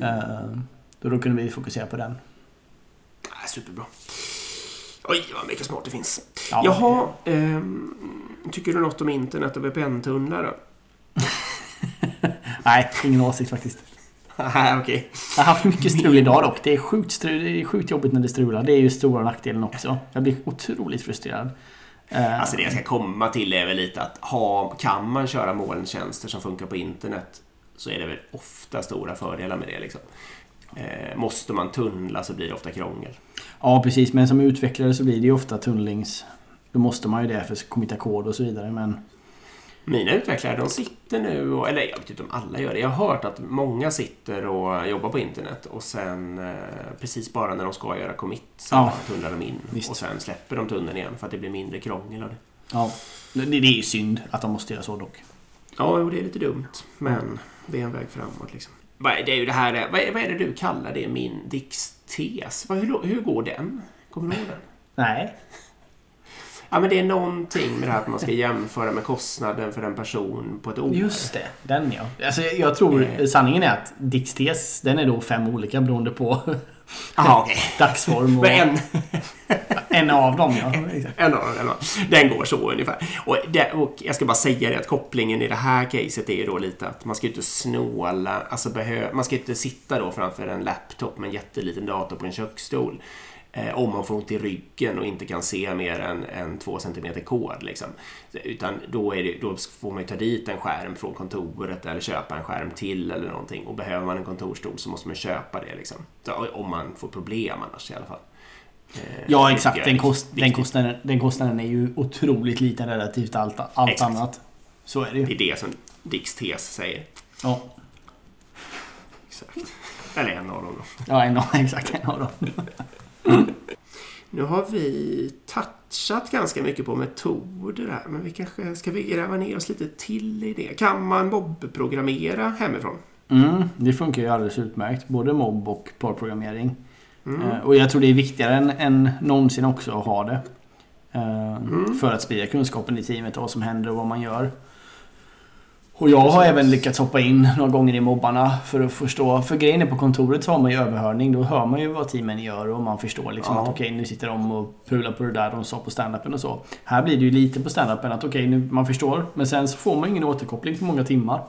Eh, då, då kunde vi fokusera på den. Ah, superbra. Oj, vad mycket smart det finns. Ja. Jaha, ehm, tycker du något om internet och VPN-tunnlar då? Nej, ingen åsikt faktiskt. Nej, okej. Jag har haft mycket strul idag dock. Det är sjukt, strul, det är sjukt jobbigt när det strular. Det är ju stora nackdelen också. Jag blir otroligt frustrerad. Eh, Alltså det jag ska komma till är väl lite att ha, kan man köra molntjänster som funkar på internet så är det väl ofta stora fördelar med det. Liksom. Eh, måste man tunnla så blir det ofta krångel. Ja, precis. Men som utvecklare så blir det ju ofta tunnlings... Då måste man ju det för committa-kod och så vidare. Men Mina utvecklare de sitter nu, och, eller jag vet inte om alla gör det. Jag har hört att många sitter och jobbar på internet och sen eh, precis bara när de ska göra commit så Ja. tunnlar de in. Visst. Och sen släpper de tunneln igen för att det blir mindre krångel av det. ja, det, det är ju synd att de måste göra så dock. Ja, jo, det är lite dumt. Men det är en väg framåt liksom. Vad är- Det är ju det här, vad är, vad är det du kallar det, min Dix-tes? Vad- Hur, hur går den? Kommer du ihåg den? Nej. Ja, men det är någonting med det här att man ska jämföra med kostnaden för en person på ett år. Just det, den ja. Alltså, jag- tror Eh. sanningen är att Dix-tes, den är då fem olika beroende på Jaha, dagsform och en, en av dem ja. En, av dem, en av dem. Den går så ungefär. Och, det, och jag ska bara säga det att kopplingen i det här caset är ju då lite att man ska ju inte snåla, alltså behö, man ska inte sitta då framför en laptop med en jätteliten dator på en köksstol. Eh, om man får ont i ryggen och inte kan se mer än, än två centimeter kod. Liksom. Utan då, det, då får man ju ta dit en skärm från kontoret eller köpa en skärm till eller någonting. Och behöver man en kontorstol så måste man köpa det. Liksom. Så, om man får problem annars i alla fall. Eh, ja exakt, den, kost, den, kostnaden, den kostnaden är ju otroligt liten relativt allt, allt annat. Så är det ju. Det är det som Dicks tes säger. Ja. Exakt. Eller en av dem då. Ja, en av, exakt en av dem. Nu har vi touchat ganska mycket på metoder här, men vi kanske ska vi gräva ner oss lite till i det. Kan man mobbprogrammera hemifrån? Mm, det funkar ju alldeles utmärkt. Både mobb och parprogrammering. Mm. Uh, och jag tror det är viktigare än, än någonsin också att ha det. Uh, mm. För att sprida kunskapen i teamet och vad som händer och vad man gör. Och jag har även lyckats hoppa in några gånger i mobbarna för att förstå. För grejen är på kontoret så har man ju överhörning. Då hör man ju vad teamen gör och man förstår liksom ja. att okej okay, nu sitter de och pular på det där de sa på standupen och så. Här blir det ju lite på standupen att okej okay, man förstår. Men sen så får man ingen återkoppling på många timmar.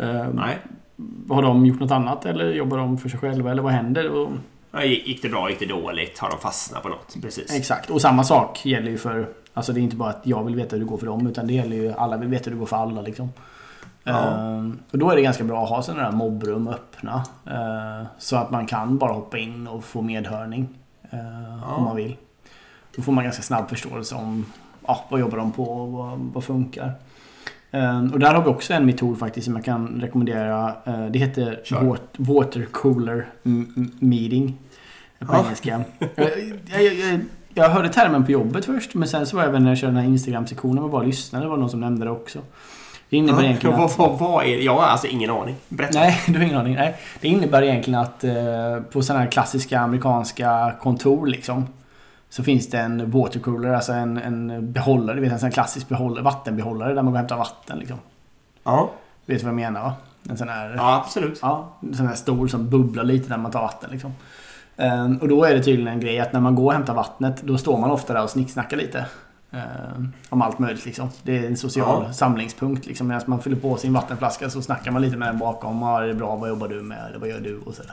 Uh, Nej. Har de gjort något annat eller jobbar de för sig själva eller vad händer? Och... gick det bra? Gick det dåligt? Har de fastnat på något? Precis. Exakt. Och samma sak gäller ju för... Alltså det är inte bara att jag vill veta hur det går för dem utan det gäller ju alla vill veta hur det går för alla liksom. Uh, och då är det ganska bra att ha sådana där mobbrum öppna. Uh, så att man kan bara hoppa in och få medhörning. Uh, ja. Om man vill. Då får man ganska snabb förståelse om ja, vad jobbar de på och vad, vad funkar. Ehm, och där har vi också en metod faktiskt som jag kan rekommendera. det heter sure. Water Cooler Meeting. På ja. engelska. jag, jag, jag, jag, hörde termen på jobbet först men sen så var jag även när jag körde den här Instagram-sektionen och bara lyssnade. Det var någon som nämnde det också. Det innebär ja, egentligen att... Vad, vad, är det? Jag har alltså ingen aning. Berätta. Nej, du har ingen aning. Nej. Det innebär egentligen att eh, på sådana här klassiska amerikanska kontor liksom. Så finns det en watercooler, alltså en, en behållare. Du vet en sån här klassisk behållare, vattenbehållare där man går och hämtar vatten liksom. Ja. Du vet vad jag menar va? En sån här... Ja, absolut. Ja, en sån här stor som bubblar lite när man tar vatten liksom. Um, och då är det tydligen en grej att när man går och hämtar vattnet då står man ofta där och snicksnackar lite. Eh, om allt möjligt liksom. Det är en social ja. samlingspunkt liksom. Medan man fyller på sin vattenflaska så snackar man lite med den bakom. Det är bra, vad jobbar du med? Eller vad gör du? Och sådär.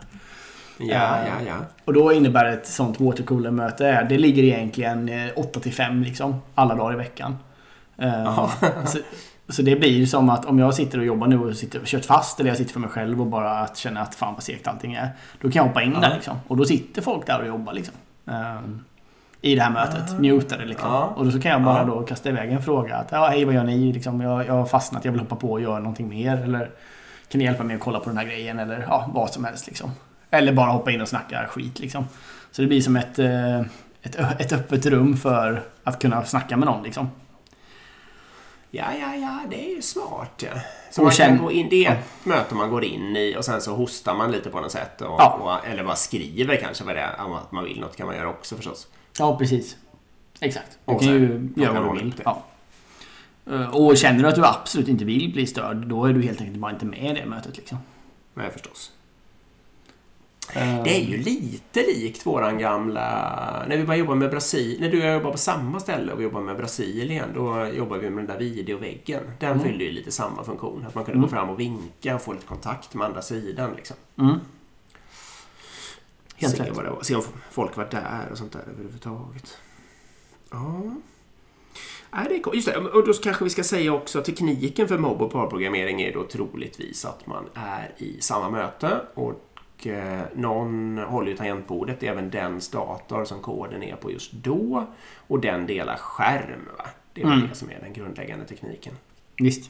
Ja, ja, ja. Och då innebär ett sånt watercooler-möte, det ligger egentligen 8 till 5 liksom. Alla dagar i veckan. Uh, så, så, det blir som att om jag sitter och jobbar nu och sitter och kört fast eller jag sitter för mig själv och bara att känna att fan vad segt allting är. Då kan jag hoppa in ja. där liksom. Och då sitter folk där och jobbar liksom. I det här mötet. Mm. Mutade liksom. Ja. Och då så kan jag bara då kasta iväg en fråga. Att, ja, hej vad gör ni? Liksom, jag, jag har fastnat, jag vill hoppa på och göra någonting mer. Eller kan ni hjälpa mig att kolla på den här grejen? Eller ja, vad som helst liksom. Eller bara hoppa in och snacka skit liksom. Så det blir som ett, eh, ett, ett öppet rum för att kunna snacka med någon liksom. Ja, ja, ja, det är ju smart. Ja. Så man kan gå in, det är ett ja. möte man går in i och sen så hostar man lite på något sätt. Och, ja. och, eller bara skriver kanske vad det är, om att man vill något kan man göra också förstås. Ja, precis. Exakt. Du kan ju göra vad du vill. Ja. Eh, och känner du att du absolut inte vill bli störd, då är du helt enkelt bara inte med i det mötet. Liksom. Nej, förstås. Uh, det är ju lite likt våran gamla... När vi bara jobbade med Brasilien. När du och jag jobbade på samma ställe och vi jobbade med Brasilien. Då jobbade vi med den där videoväggen. Den mm. fyllde ju lite samma funktion. Att man kunde mm. gå fram och vinka och få lite kontakt med andra sidan. Liksom. Mm. Helt se, rätt. Vad det var. se om folk var där och sånt där överhuvudtaget. Ja. Nej, det är Just det, och då kanske vi ska säga också att tekniken för mobb och parprogrammering är då troligtvis att man är i samma möte och eh, någon håller ju tangentbordet, det är även dens dator som koden är på just då och den delar skärm. Va? Det är mm. det som är den grundläggande tekniken. Visst.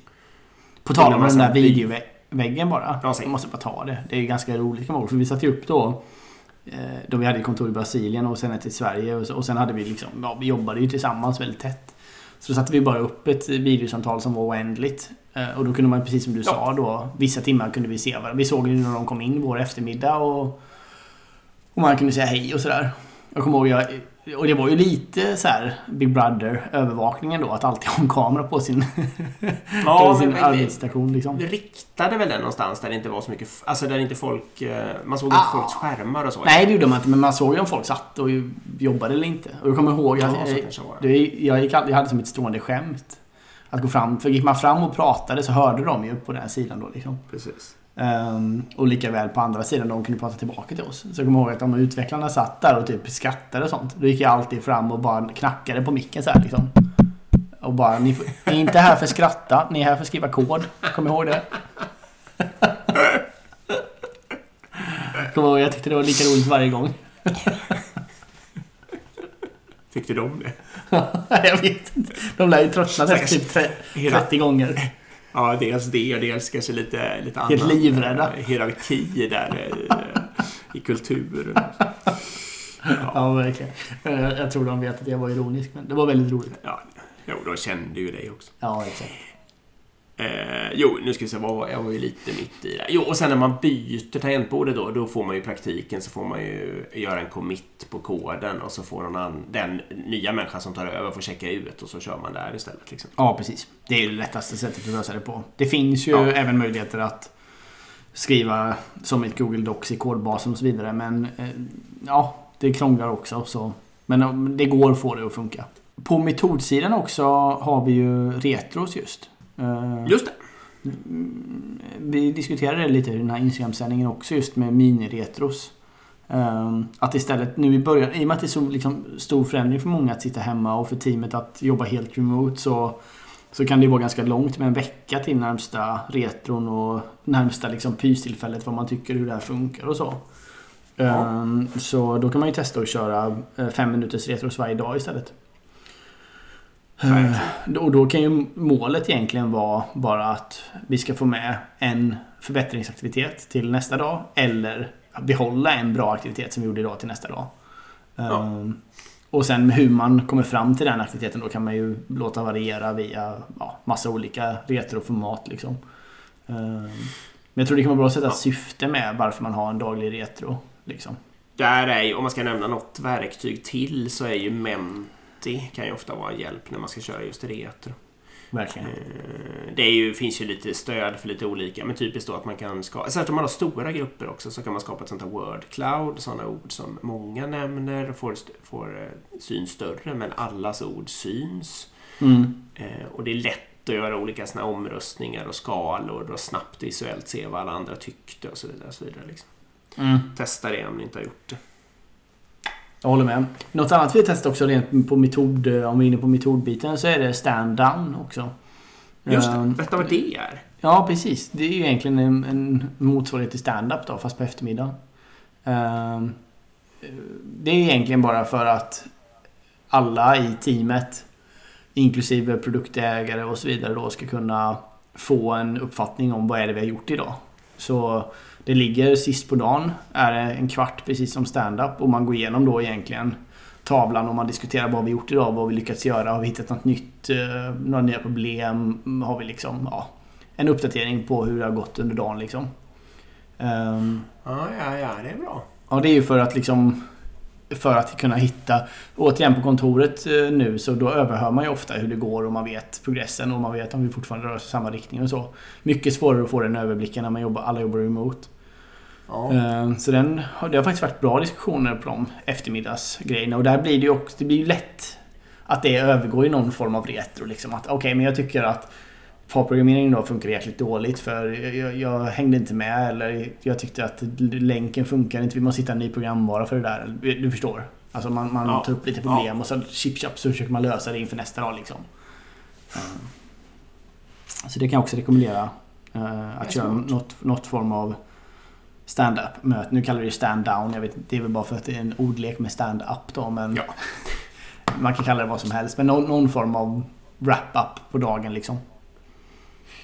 På tal om den där videoväggen bara. Ja, jag måste bara ta det. Det är ju ganska roligt för vi satte ju upp då då vi hade kontor i Brasilien och sen ett i Sverige och sen hade vi liksom, ja vi jobbade ju tillsammans väldigt tätt. Så då satte vi bara upp ett videosamtal som var oändligt. Eh, och då kunde man precis som du ja. sa då, vissa timmar kunde vi se varandra. Vi såg ju när de kom in vår eftermiddag och, och man kunde säga hej och sådär. Jag kommer ihåg, jag, och det var ju lite så här Big Brother-övervakningen då, att alltid ha en kamera på sin, ja, på sin arbetsstation. Liksom. Vi riktade väl den någonstans där det inte var så mycket, alltså där inte folk, eh, man såg ah. inte folks skärmar och så. Nej, det gjorde man inte, men man såg ju om folk satt och jobbade eller inte. Och jag kommer ihåg, jag, ja, jag, jag, gick, jag hade som ett stående skämt. Att gå fram, för gick man fram och pratade så hörde de ju på den sidan då liksom. Precis. Um, och lika väl på andra sidan, de kunde prata tillbaka till oss. Så jag kommer ihåg att de utvecklarna satt där och typ skrattade och sånt. Då gick jag alltid fram och bara knackade på micken så här liksom. Och bara, ni, är inte här för att skratta, ni är här för att skriva kod. Kom ihåg det. jag tyckte det var lika roligt varje gång. Tyckte de det? jag vet inte. De lär ju tröttnat efter typ 30 gånger. Ja, dels det och dels kanske lite, lite Helt annan livrädda. Eh, hierarki där eh, i kulturen. Ja. ja, verkligen. Jag tror de vet att jag var ironisk, men det var väldigt roligt. Ja, jo, de kände ju dig också. Ja, exakt. Eh, jo, nu ska vi se, vad, jag var ju lite mitt i det. Jo, och sen när man byter tangentbordet då, då får man ju praktiken så får man ju göra en commit på koden och så får någon den nya människan som tar över får checka ut och så kör man där istället. Liksom. Ja, precis. Det är ju det lättaste sättet att lösa det på. Det finns ju ja. även möjligheter att skriva som ett Google Docs i kodbasen och så vidare, men eh, ja, det krånglar också. Så. Men det går att få det att funka. På metodsidan också har vi ju retros just. Eh, just det. Vi diskuterade det lite i den här Instagram-sändningen också just med miniretros. Eh, att istället nu i början, i och med att det är så liksom stor förändring för många att sitta hemma och för teamet att jobba helt remote så, så kan det vara ganska långt med en vecka till närmsta retron och närmsta liksom pystillfället vad man tycker hur det här funkar och så. Ja. Eh, så då kan man ju testa att köra fem minuters retros varje dag istället. Uh, och då kan ju målet egentligen vara bara att vi ska få med en förbättringsaktivitet till nästa dag. Eller behålla en bra aktivitet som vi gjorde idag till nästa dag. Ja. Uh, och sen hur man kommer fram till den aktiviteten då kan man ju låta variera via ja, massa olika retroformat liksom. Uh, men jag tror det kan vara bra att sätta ja. syfte med varför man har en daglig retro. Liksom. Där är ju, om man ska nämna något verktyg till så är ju Ment 30 kan ju ofta vara hjälp när man ska köra just retro. Verkligen. Eh, det är ju, finns ju lite stöd för lite olika, men typiskt då att man kan skapa, särskilt om man har stora grupper också, så kan man skapa ett sånt här word cloud, sådana ord som många nämner, får, får eh, syns större, men allas ord syns. Mm. Eh, och det är lätt att göra olika såna omröstningar och skalor och snabbt visuellt se vad alla andra tyckte och så vidare. Och så vidare liksom. mm. Testa det om ni inte har gjort det. Jag håller med. Något annat vi testat också rent på metod, eh, om vi är inne på metodbiten, så är det stand down också. Just det, berätta vad det är. Ja, precis. Det är ju egentligen en, en motsvarighet till stand-up då, fast på eftermiddagen. Uh, det är egentligen bara för att alla i teamet, inklusive produktägare och så vidare, då ska kunna få en uppfattning om vad är det vi har gjort idag. Så det ligger sist på dagen, är en kvart precis som stand-up och man går igenom då egentligen tavlan och man diskuterar vad vi gjort idag, vad vi lyckats göra, har vi hittat något nytt, eh, några nya problem, har vi liksom, ja, en uppdatering på hur det har gått under dagen liksom. Um, ja, ja, ja, det är bra. Ja, det är ju för att liksom för att kunna hitta, återigen på kontoret eh, nu så då överhör man ju ofta hur det går och man vet progressen och man vet om vi fortfarande rör oss i samma riktning och så. Mycket svårare att få den överblicken när man jobbar, alla jobbar remote. Ja. Eh, så den, det har faktiskt varit bra diskussioner på de eftermiddagsgrejerna och där blir det ju också, det blir ju lätt att det övergår i någon form av retro. Liksom. Okej, okay, men jag tycker att parprogrammeringen då funkar jäkligt dåligt för jag, jag, hängde inte med eller jag tyckte att länken funkar inte. Vi måste hitta en ny programvara för det där. Du förstår? Alltså man, man ja. tar upp lite problem ja. och så chip chap så försöker man lösa det inför nästa dag liksom. Så det kan jag också rekommendera. Uh, att köra något, något form av stand-up möte. Nu kallar vi det stand-down. Jag vet, det är väl bara för att det är en ordlek med stand-up då. Men ja. man kan kalla det vad som helst. Men någon, någon form av wrap-up på dagen liksom.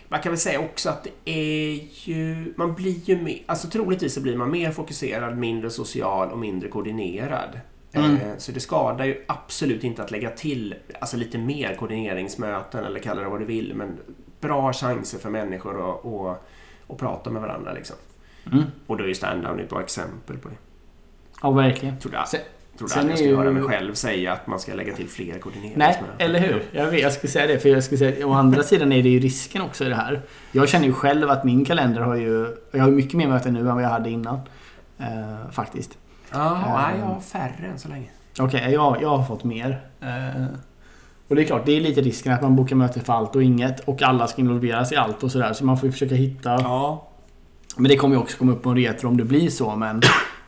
Man kan väl säga också att det är ju... Man blir ju mer... Alltså troligtvis så blir man mer fokuserad, mindre social och mindre koordinerad. Mm. Eh, så det skadar ju absolut inte att lägga till alltså lite mer koordineringsmöten eller kalla det vad du vill. Men bra chanser för människor att, att, att prata med varandra. Liksom. Mm. Och då är ju stand-down ett bra exempel på det. Ja, verkligen. Tror jag. trodde aldrig jag skulle ju... höra mig själv säga att man ska lägga till fler koordineringsmöten. Nej, eller hur? Jag, vet, jag skulle säga det. För jag skulle säga, å andra sidan är det ju risken också i det här. Jag känner ju själv att min kalender har ju... Jag har mycket mer möten nu än vad jag hade innan. Uh, faktiskt. Ja, uh, jag har färre än så länge. Okej, okay, jag, jag har fått mer. Uh, och det är klart, det är lite risken att man bokar möte för allt och inget och alla ska involveras i allt och sådär. Så man får ju försöka hitta ja. Men det kommer ju också komma upp på en retro om det blir så men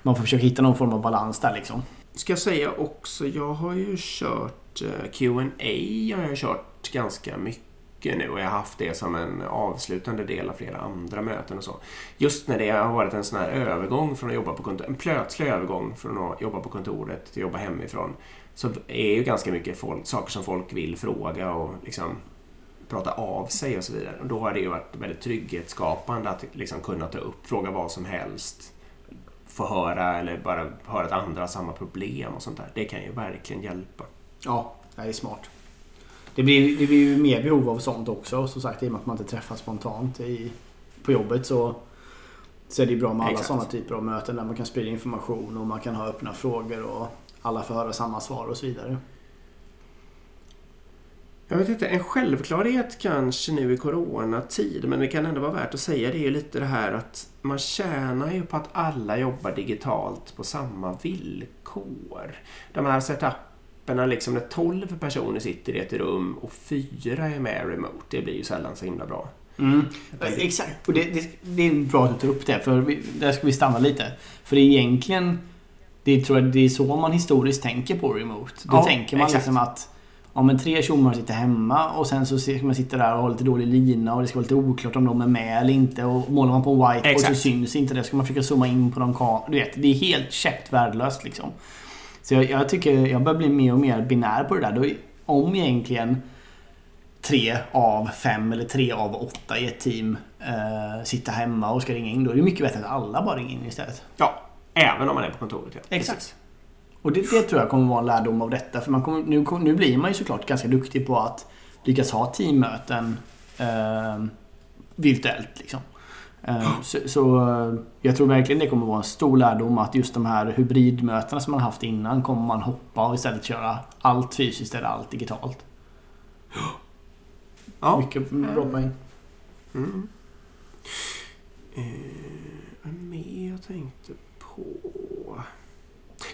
man får försöka hitta någon form av balans där liksom. Ska jag säga också, jag har ju kört eh, Q&A jag har jag kört ganska mycket nu och jag har haft det som en avslutande del av flera andra möten och så. Just när det har varit en sån här övergång från att jobba på kontoret, en plötslig övergång från att jobba på kontoret till att jobba hemifrån så är ju ganska mycket folk, saker som folk vill fråga och liksom prata av sig och så vidare. Och då har det ju varit väldigt trygghetsskapande att liksom kunna ta upp, fråga vad som helst, få höra eller bara höra att andra har samma problem och sånt där. Det kan ju verkligen hjälpa. Ja, det är smart. Det blir, det blir ju mer behov av sånt också. Som sagt, i och med att man inte träffas spontant i, på jobbet så, så är det bra med alla Exakt. sådana typer av möten där man kan sprida information och man kan ha öppna frågor och alla får höra samma svar och så vidare. Jag vet inte, en självklarhet kanske nu i coronatid, men det kan ändå vara värt att säga det är ju lite det här att man tjänar ju på att alla jobbar digitalt på samma villkor. De här setuperna, liksom när 12 personer sitter i ett rum och fyra är med remote, det blir ju sällan så himla bra. Mm. Exakt. Och det, det, det är bra att du tar upp det. För vi, där ska vi stanna lite. För egentligen... Det tror jag det är så man historiskt tänker på remote. Då Ja, tänker man exakt. liksom att om en tre tjommar sitter hemma och sen så ska man sitta där och ha lite dålig lina och det ska vara lite oklart om de är med eller inte. Och målar man på whiteboard Exakt. så syns inte det. Ska man försöka zooma in på de kamerorna. Du vet, det är helt käppt värdelöst liksom. Så jag, jag tycker jag börjar bli mer och mer binär på det där. Då, om egentligen tre av fem eller tre av åtta i ett team eh, sitter hemma och ska ringa in. Då är det mycket bättre att alla bara ringer in istället. Ja, även om man är på kontoret. Ja. Exakt. Precis. Och det, det tror jag kommer vara en lärdom av detta. För man kommer, nu, nu blir man ju såklart ganska duktig på att lyckas ha teammöten eh, virtuellt. Liksom. Eh, så, så eh, jag tror verkligen det kommer vara en stor lärdom att just de här hybridmötena som man haft innan kommer man hoppa och istället köra allt fysiskt eller allt digitalt. Ja. Mycket bra poäng. Mm. Eh, vad mer jag tänkte på?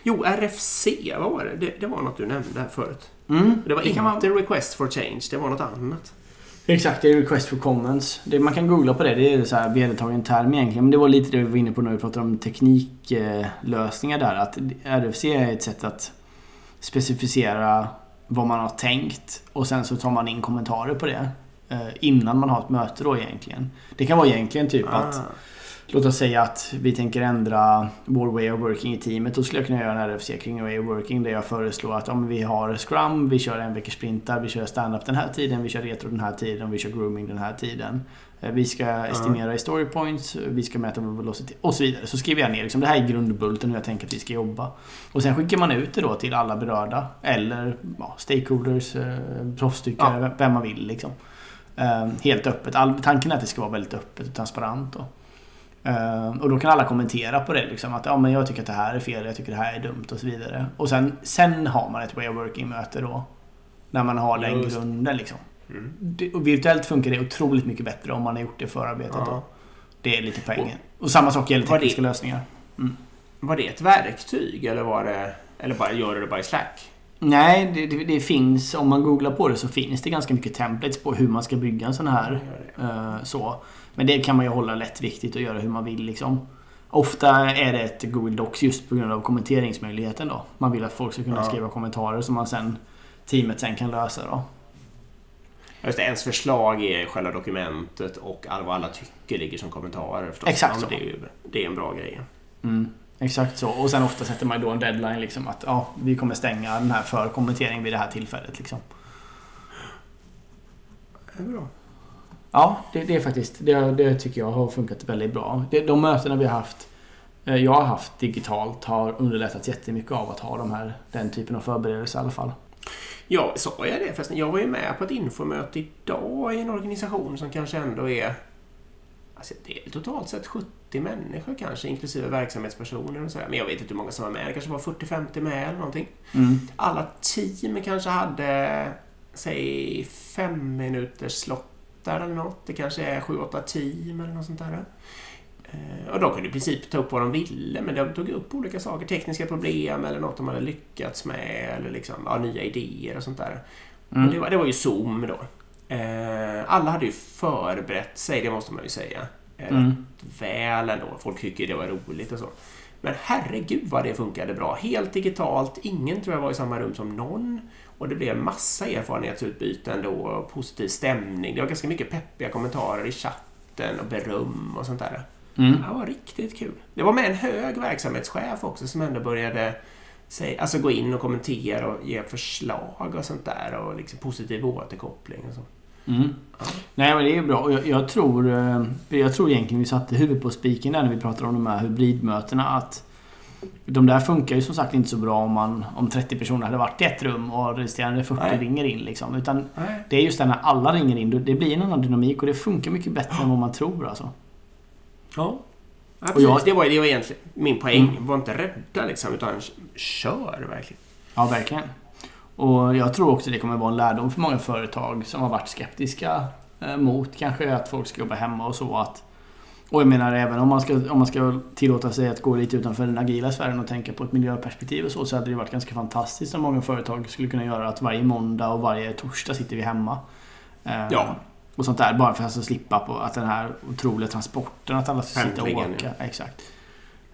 Jo, RFC, vad var det? Det, det var något du nämnde här förut. Mm, Det var kan man- inte Request for Change, det var något annat. Exakt, det är request for comments. Det, man kan googla på det. Det är så här vedertagen term egentligen. Men det var lite det vi var inne på när vi pratade om tekniklösningar där. Att RFC är ett sätt att specificera vad man har tänkt och sen så tar man in kommentarer på det. eh, Innan man har ett möte då egentligen. Det kan vara egentligen typ att Ah. Låt oss säga att vi tänker ändra vår way of working i teamet. Då skulle jag kunna göra en RFC kring way of working där jag föreslår att om vi har Scrum, vi kör en veckors sprintar, vi kör stand-up den här tiden, vi kör retro den här tiden, vi kör grooming den här tiden. Eh, Vi ska estimera i story points, vi ska mäta vår velocity och så vidare. Så skriver jag ner liksom, det här är grundbulten hur jag tänker att vi ska jobba. Och sen skickar man ut det då till alla berörda eller ja, stakeholders, eh, proffstyckare, Ja. vem man vill liksom. Eh, helt öppet. All, tanken är att det ska vara väldigt öppet och transparent. Då. Eh, och då kan alla kommentera på det. Liksom, att ja, men jag tycker att det här är fel, jag tycker det här är dumt och så vidare. Och sen, sen har man ett way of working-möte då. När man har den Just. grunden. Liksom. Mm. Det, och virtuellt funkar det otroligt mycket bättre om man har gjort det förarbetet. Ja. Då. Det är lite poängen. Och, samma sak gäller Var det- tekniska lösningar. Var det ett verktyg eller var det... Eller bara gör du det bara i Slack? Nej, det, det, det finns, om man googlar på det så finns det ganska mycket templates på hur man ska bygga en sån här det. Eh, så. Men det kan man ju hålla lättviktigt och göra hur man vill liksom. Ofta är det ett Google Docs just på grund av kommenteringsmöjligheten då. Man vill att folk ska kunna Ja. skriva kommentarer som man sen teamet sen kan lösa då. Just det, ens förslag är själva dokumentet och vad alla tycker ligger som kommentarer förstås. Exakt ja, så. det, är ju, det är en bra grej. Mm, exakt så. Och sen ofta sätter man då en deadline liksom att ja, vi kommer stänga den här för kommentering vid det här tillfället liksom. Det är bra. Ja, det, det är faktiskt, det, det tycker jag har funkat väldigt bra. Det, de mötena vi har haft, eh, jag har haft digitalt har underlättat jättemycket av att ha de här, den typen av förberedelser i alla fall. Ja, sa jag det förresten? Jag var ju med på ett infomöte idag i en organisation som kanske ändå är... Alltså det är totalt sett 70 människor kanske, inklusive verksamhetspersoner och sådär. Men jag vet inte hur många som var med. Det kanske var 40-50 med eller någonting. Mm. Alla team kanske hade, säg, fem minuters slottar eller något. Det kanske är 7-8 team eller något sånt där. Eh, Och de kunde i princip ta upp vad de ville, men de tog upp olika saker. Tekniska problem eller något de hade lyckats med eller liksom, ja, nya idéer och sånt där. Mm. Och det, var, det var ju Zoom då. Eh, alla hade ju förberett sig, det måste man ju säga. mm. rätt väl ändå. Folk tycker det var roligt och så. Men herregud vad det funkade bra. Helt digitalt, ingen tror jag var i samma rum som någon. Och det blev massa erfarenhetsutbyten då och positiv stämning. Det var ganska mycket peppiga kommentarer i chatten och beröm och sånt där. Mm. Det var riktigt kul. Det var med en hög verksamhetschef också som ändå började säga, alltså gå in och kommentera och ge förslag och sånt där och liksom positiv återkoppling och så. Mm. Ja. Nej men det är bra. Jag, jag, tror, eh, jag tror egentligen vi satte huvudet på spiken där när vi pratade om de här hybridmötena. Att de där funkar ju som sagt inte så bra om, man, om 30 personer hade varit i ett rum och resterande 40 Nej. ringer in. Liksom. Utan Nej. Det är just det när alla ringer in. Det blir en annan dynamik och det funkar mycket bättre än vad man tror. Alltså. Ja. ja och jag, det, var, det var egentligen min poäng. Mm. Var inte rädda liksom, utan kör verkligen. Ja, verkligen. Och jag tror också det kommer vara en lärdom för många företag som har varit skeptiska eh, mot kanske att folk ska jobba hemma och så. Att, och jag menar även om man, ska, om man ska tillåta sig att gå lite utanför den agila sfären och tänka på ett miljöperspektiv och så, så hade det varit ganska fantastiskt om många företag skulle kunna göra att varje måndag och varje torsdag sitter vi hemma. Eh, ja. Och sånt där, bara för att slippa på att den här otroliga transporten, att alla ska sitta och åka. Ja. Exakt.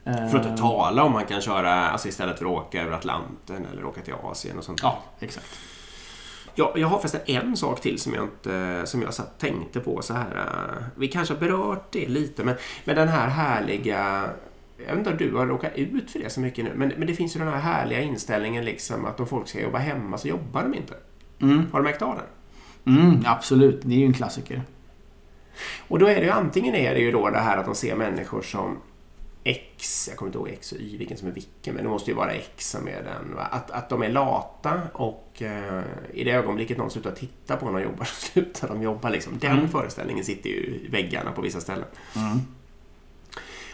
För att inte tala om man kan köra alltså istället för att åka över Atlanten eller åka till Asien och sånt. Ja, exakt. Ja, jag har förresten en sak till som jag, inte, som jag satt, tänkte på så här. Eh, vi kanske har berört det lite, men, men den här härliga jag vet inte om du har råkat ut för det så mycket nu, men, men det finns ju den här härliga inställningen liksom att om folk ska jobba hemma så jobbar de inte. Mm. Har du märkt av den? Mm, absolut, det är ju en klassiker. Och då är det ju antingen är det ju då det här att de ser människor som X, jag kommer inte ihåg X och Y, vilken som är vilken, men det måste ju vara X som är den. Att, att de är lata och eh, i det ögonblicket någon slutar titta på när de jobbar så slutar de jobba. Liksom. Den mm. föreställningen sitter ju i väggarna på vissa ställen. Mm.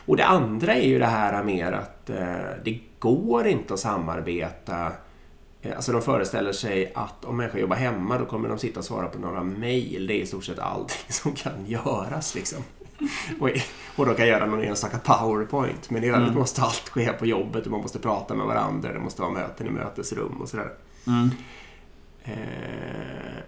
Och det andra är ju det här med att eh, det går inte att samarbeta eh, Alltså de föreställer sig att om människor jobbar hemma då kommer de sitta och svara på några mejl. Det är i stort sett allting som kan göras. Liksom och, och då kan göra någon enstaka powerpoint. Men i övrigt mm. måste allt ske på jobbet och man måste prata med varandra. Det måste vara möten i mötesrum och sådär. Mm. Eh,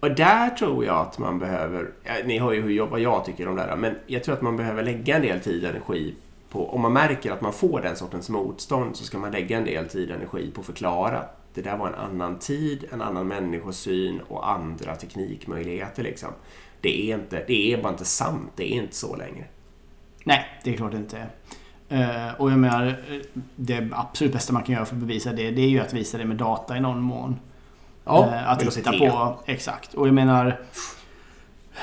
och där tror jag att man behöver, ja, ni hör ju hur, vad jag tycker om det här, men jag tror att man behöver lägga en del tid och energi på, om man märker att man får den sortens motstånd så ska man lägga en del tid och energi på att förklara att det där var en annan tid, en annan människosyn och andra teknikmöjligheter liksom det är, inte, det är bara inte sant. Det är inte så längre. Nej, det är klart det inte är. Uh, och jag menar, det absolut bästa man kan göra för att bevisa det, det är ju att visa det med data i någon mån. Ja, uh, att titta på, exakt. Och jag menar,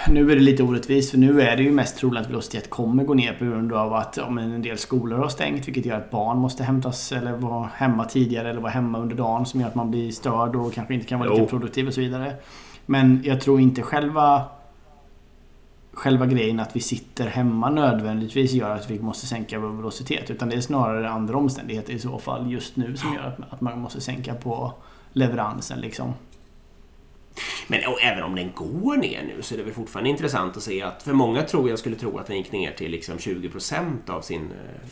nu är det lite orättvist för nu är det ju mest troligt att velocitet kommer gå ner på grund av att om en del skolor har stängt vilket gör att barn måste hämtas eller vara hemma tidigare eller vara hemma under dagen som gör att man blir störd och kanske inte kan vara lika produktiv och så vidare. Men jag tror inte själva själva grejen att vi sitter hemma nödvändigtvis gör att vi måste sänka vår velocitet. Utan det är snarare andra omständigheter i så fall just nu som gör att man måste sänka på leveransen. Liksom. Men även om den går ner nu så är det väl fortfarande intressant att se att för många tror jag skulle tro att den gick ner till liksom 20% av sin eh,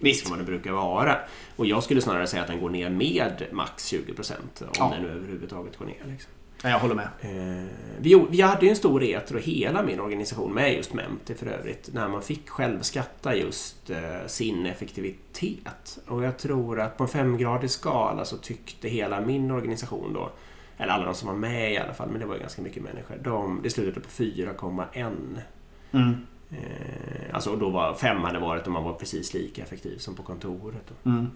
Visst. vad det brukar vara. Och jag skulle snarare säga att den går ner med max 20% om ja. den nu överhuvudtaget går ner. Liksom. Jag håller med. Eh, vi, vi hade ju en stor retro, hela min organisation, med just Mempty för övrigt, när man fick självskatta just eh, sin effektivitet. Och jag tror att på en femgradig skala så tyckte hela min organisation då, eller alla de som var med i alla fall, men det var ju ganska mycket människor, de, det slutade på 4,1. Mm. Eh, alltså, och då var fem hade varit om man var precis lika effektiv som på kontoret. Mm.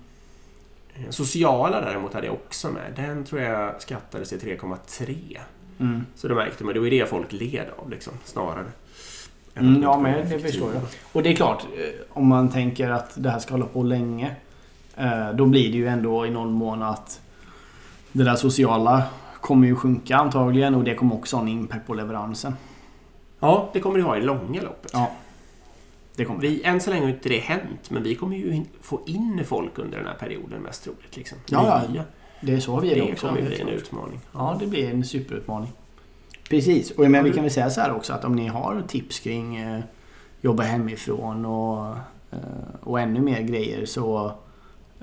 Eh, sociala däremot hade jag också med. Den tror jag skattades till 3,3. Mm. Så det märkte man. Det var ju det folk led av liksom, snarare. Mm, ja, men det förstår jag. Och det är klart, eh, om man tänker att det här ska hålla på länge. Eh, då blir det ju ändå i någon mån att det där sociala kommer ju sjunka antagligen och det kommer också ha en impact på leveransen. Ja, det kommer det ha i långa loppet. Ja. Det kommer vi, än så länge har inte det hänt, men vi kommer ju få in folk under den här perioden mest troligt. Liksom. Ja, ja. Det är så vi är det också. Det kommer bli en utmaning. Ja, det blir en superutmaning. Precis, och men vi kan väl säga så här också att om ni har tips kring eh, jobba hemifrån och, eh, och ännu mer grejer så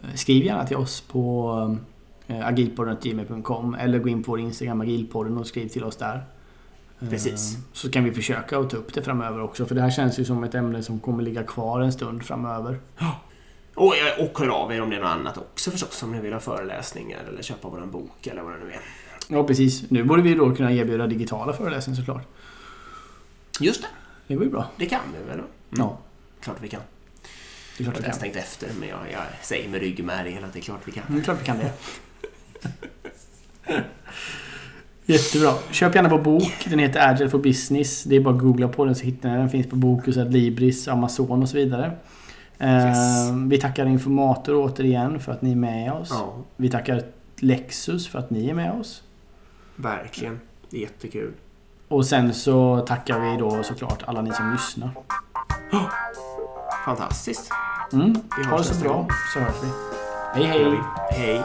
eh, skriv gärna till oss på eh, agilpodden.gmail.com eller gå in på vår Instagram agilpodden och skriv till oss där. Precis. Eh, Så kan vi försöka att ta upp det framöver också. För det här känns ju som ett ämne som kommer ligga kvar en stund framöver. Och, och hör av er om det är något annat också förstås. Om ni vill ha föreläsningar eller köpa våran bok eller vad det nu är. Ja, precis. Nu borde vi då kunna erbjuda digitala föreläsningar såklart. Just det, Det går ju bra. det kan vi väl? Mm. Ja, Klart vi kan. det är Jag klart har vi inte ens kan. tänkt efter men jag, jag säger med ryggmärgen att det är klart vi kan. Mm, klart vi kan det. Jättebra. Köp gärna vår bok. Den heter Agile for Business. Det är bara att googla på den så hittar ni den. Den finns på Bokus, Adlibris, Amazon och så vidare. Eh, Yes. Vi tackar Informator återigen för att ni är med oss. Ja, Vi tackar Lexus för att ni är med oss. verkligen. Det är jättekul. Och sen så tackar vi då såklart alla ni som lyssnar. Fantastiskt. Mm. Vi Ha det så bra gång. så hörs vi. Hej hej! Hej.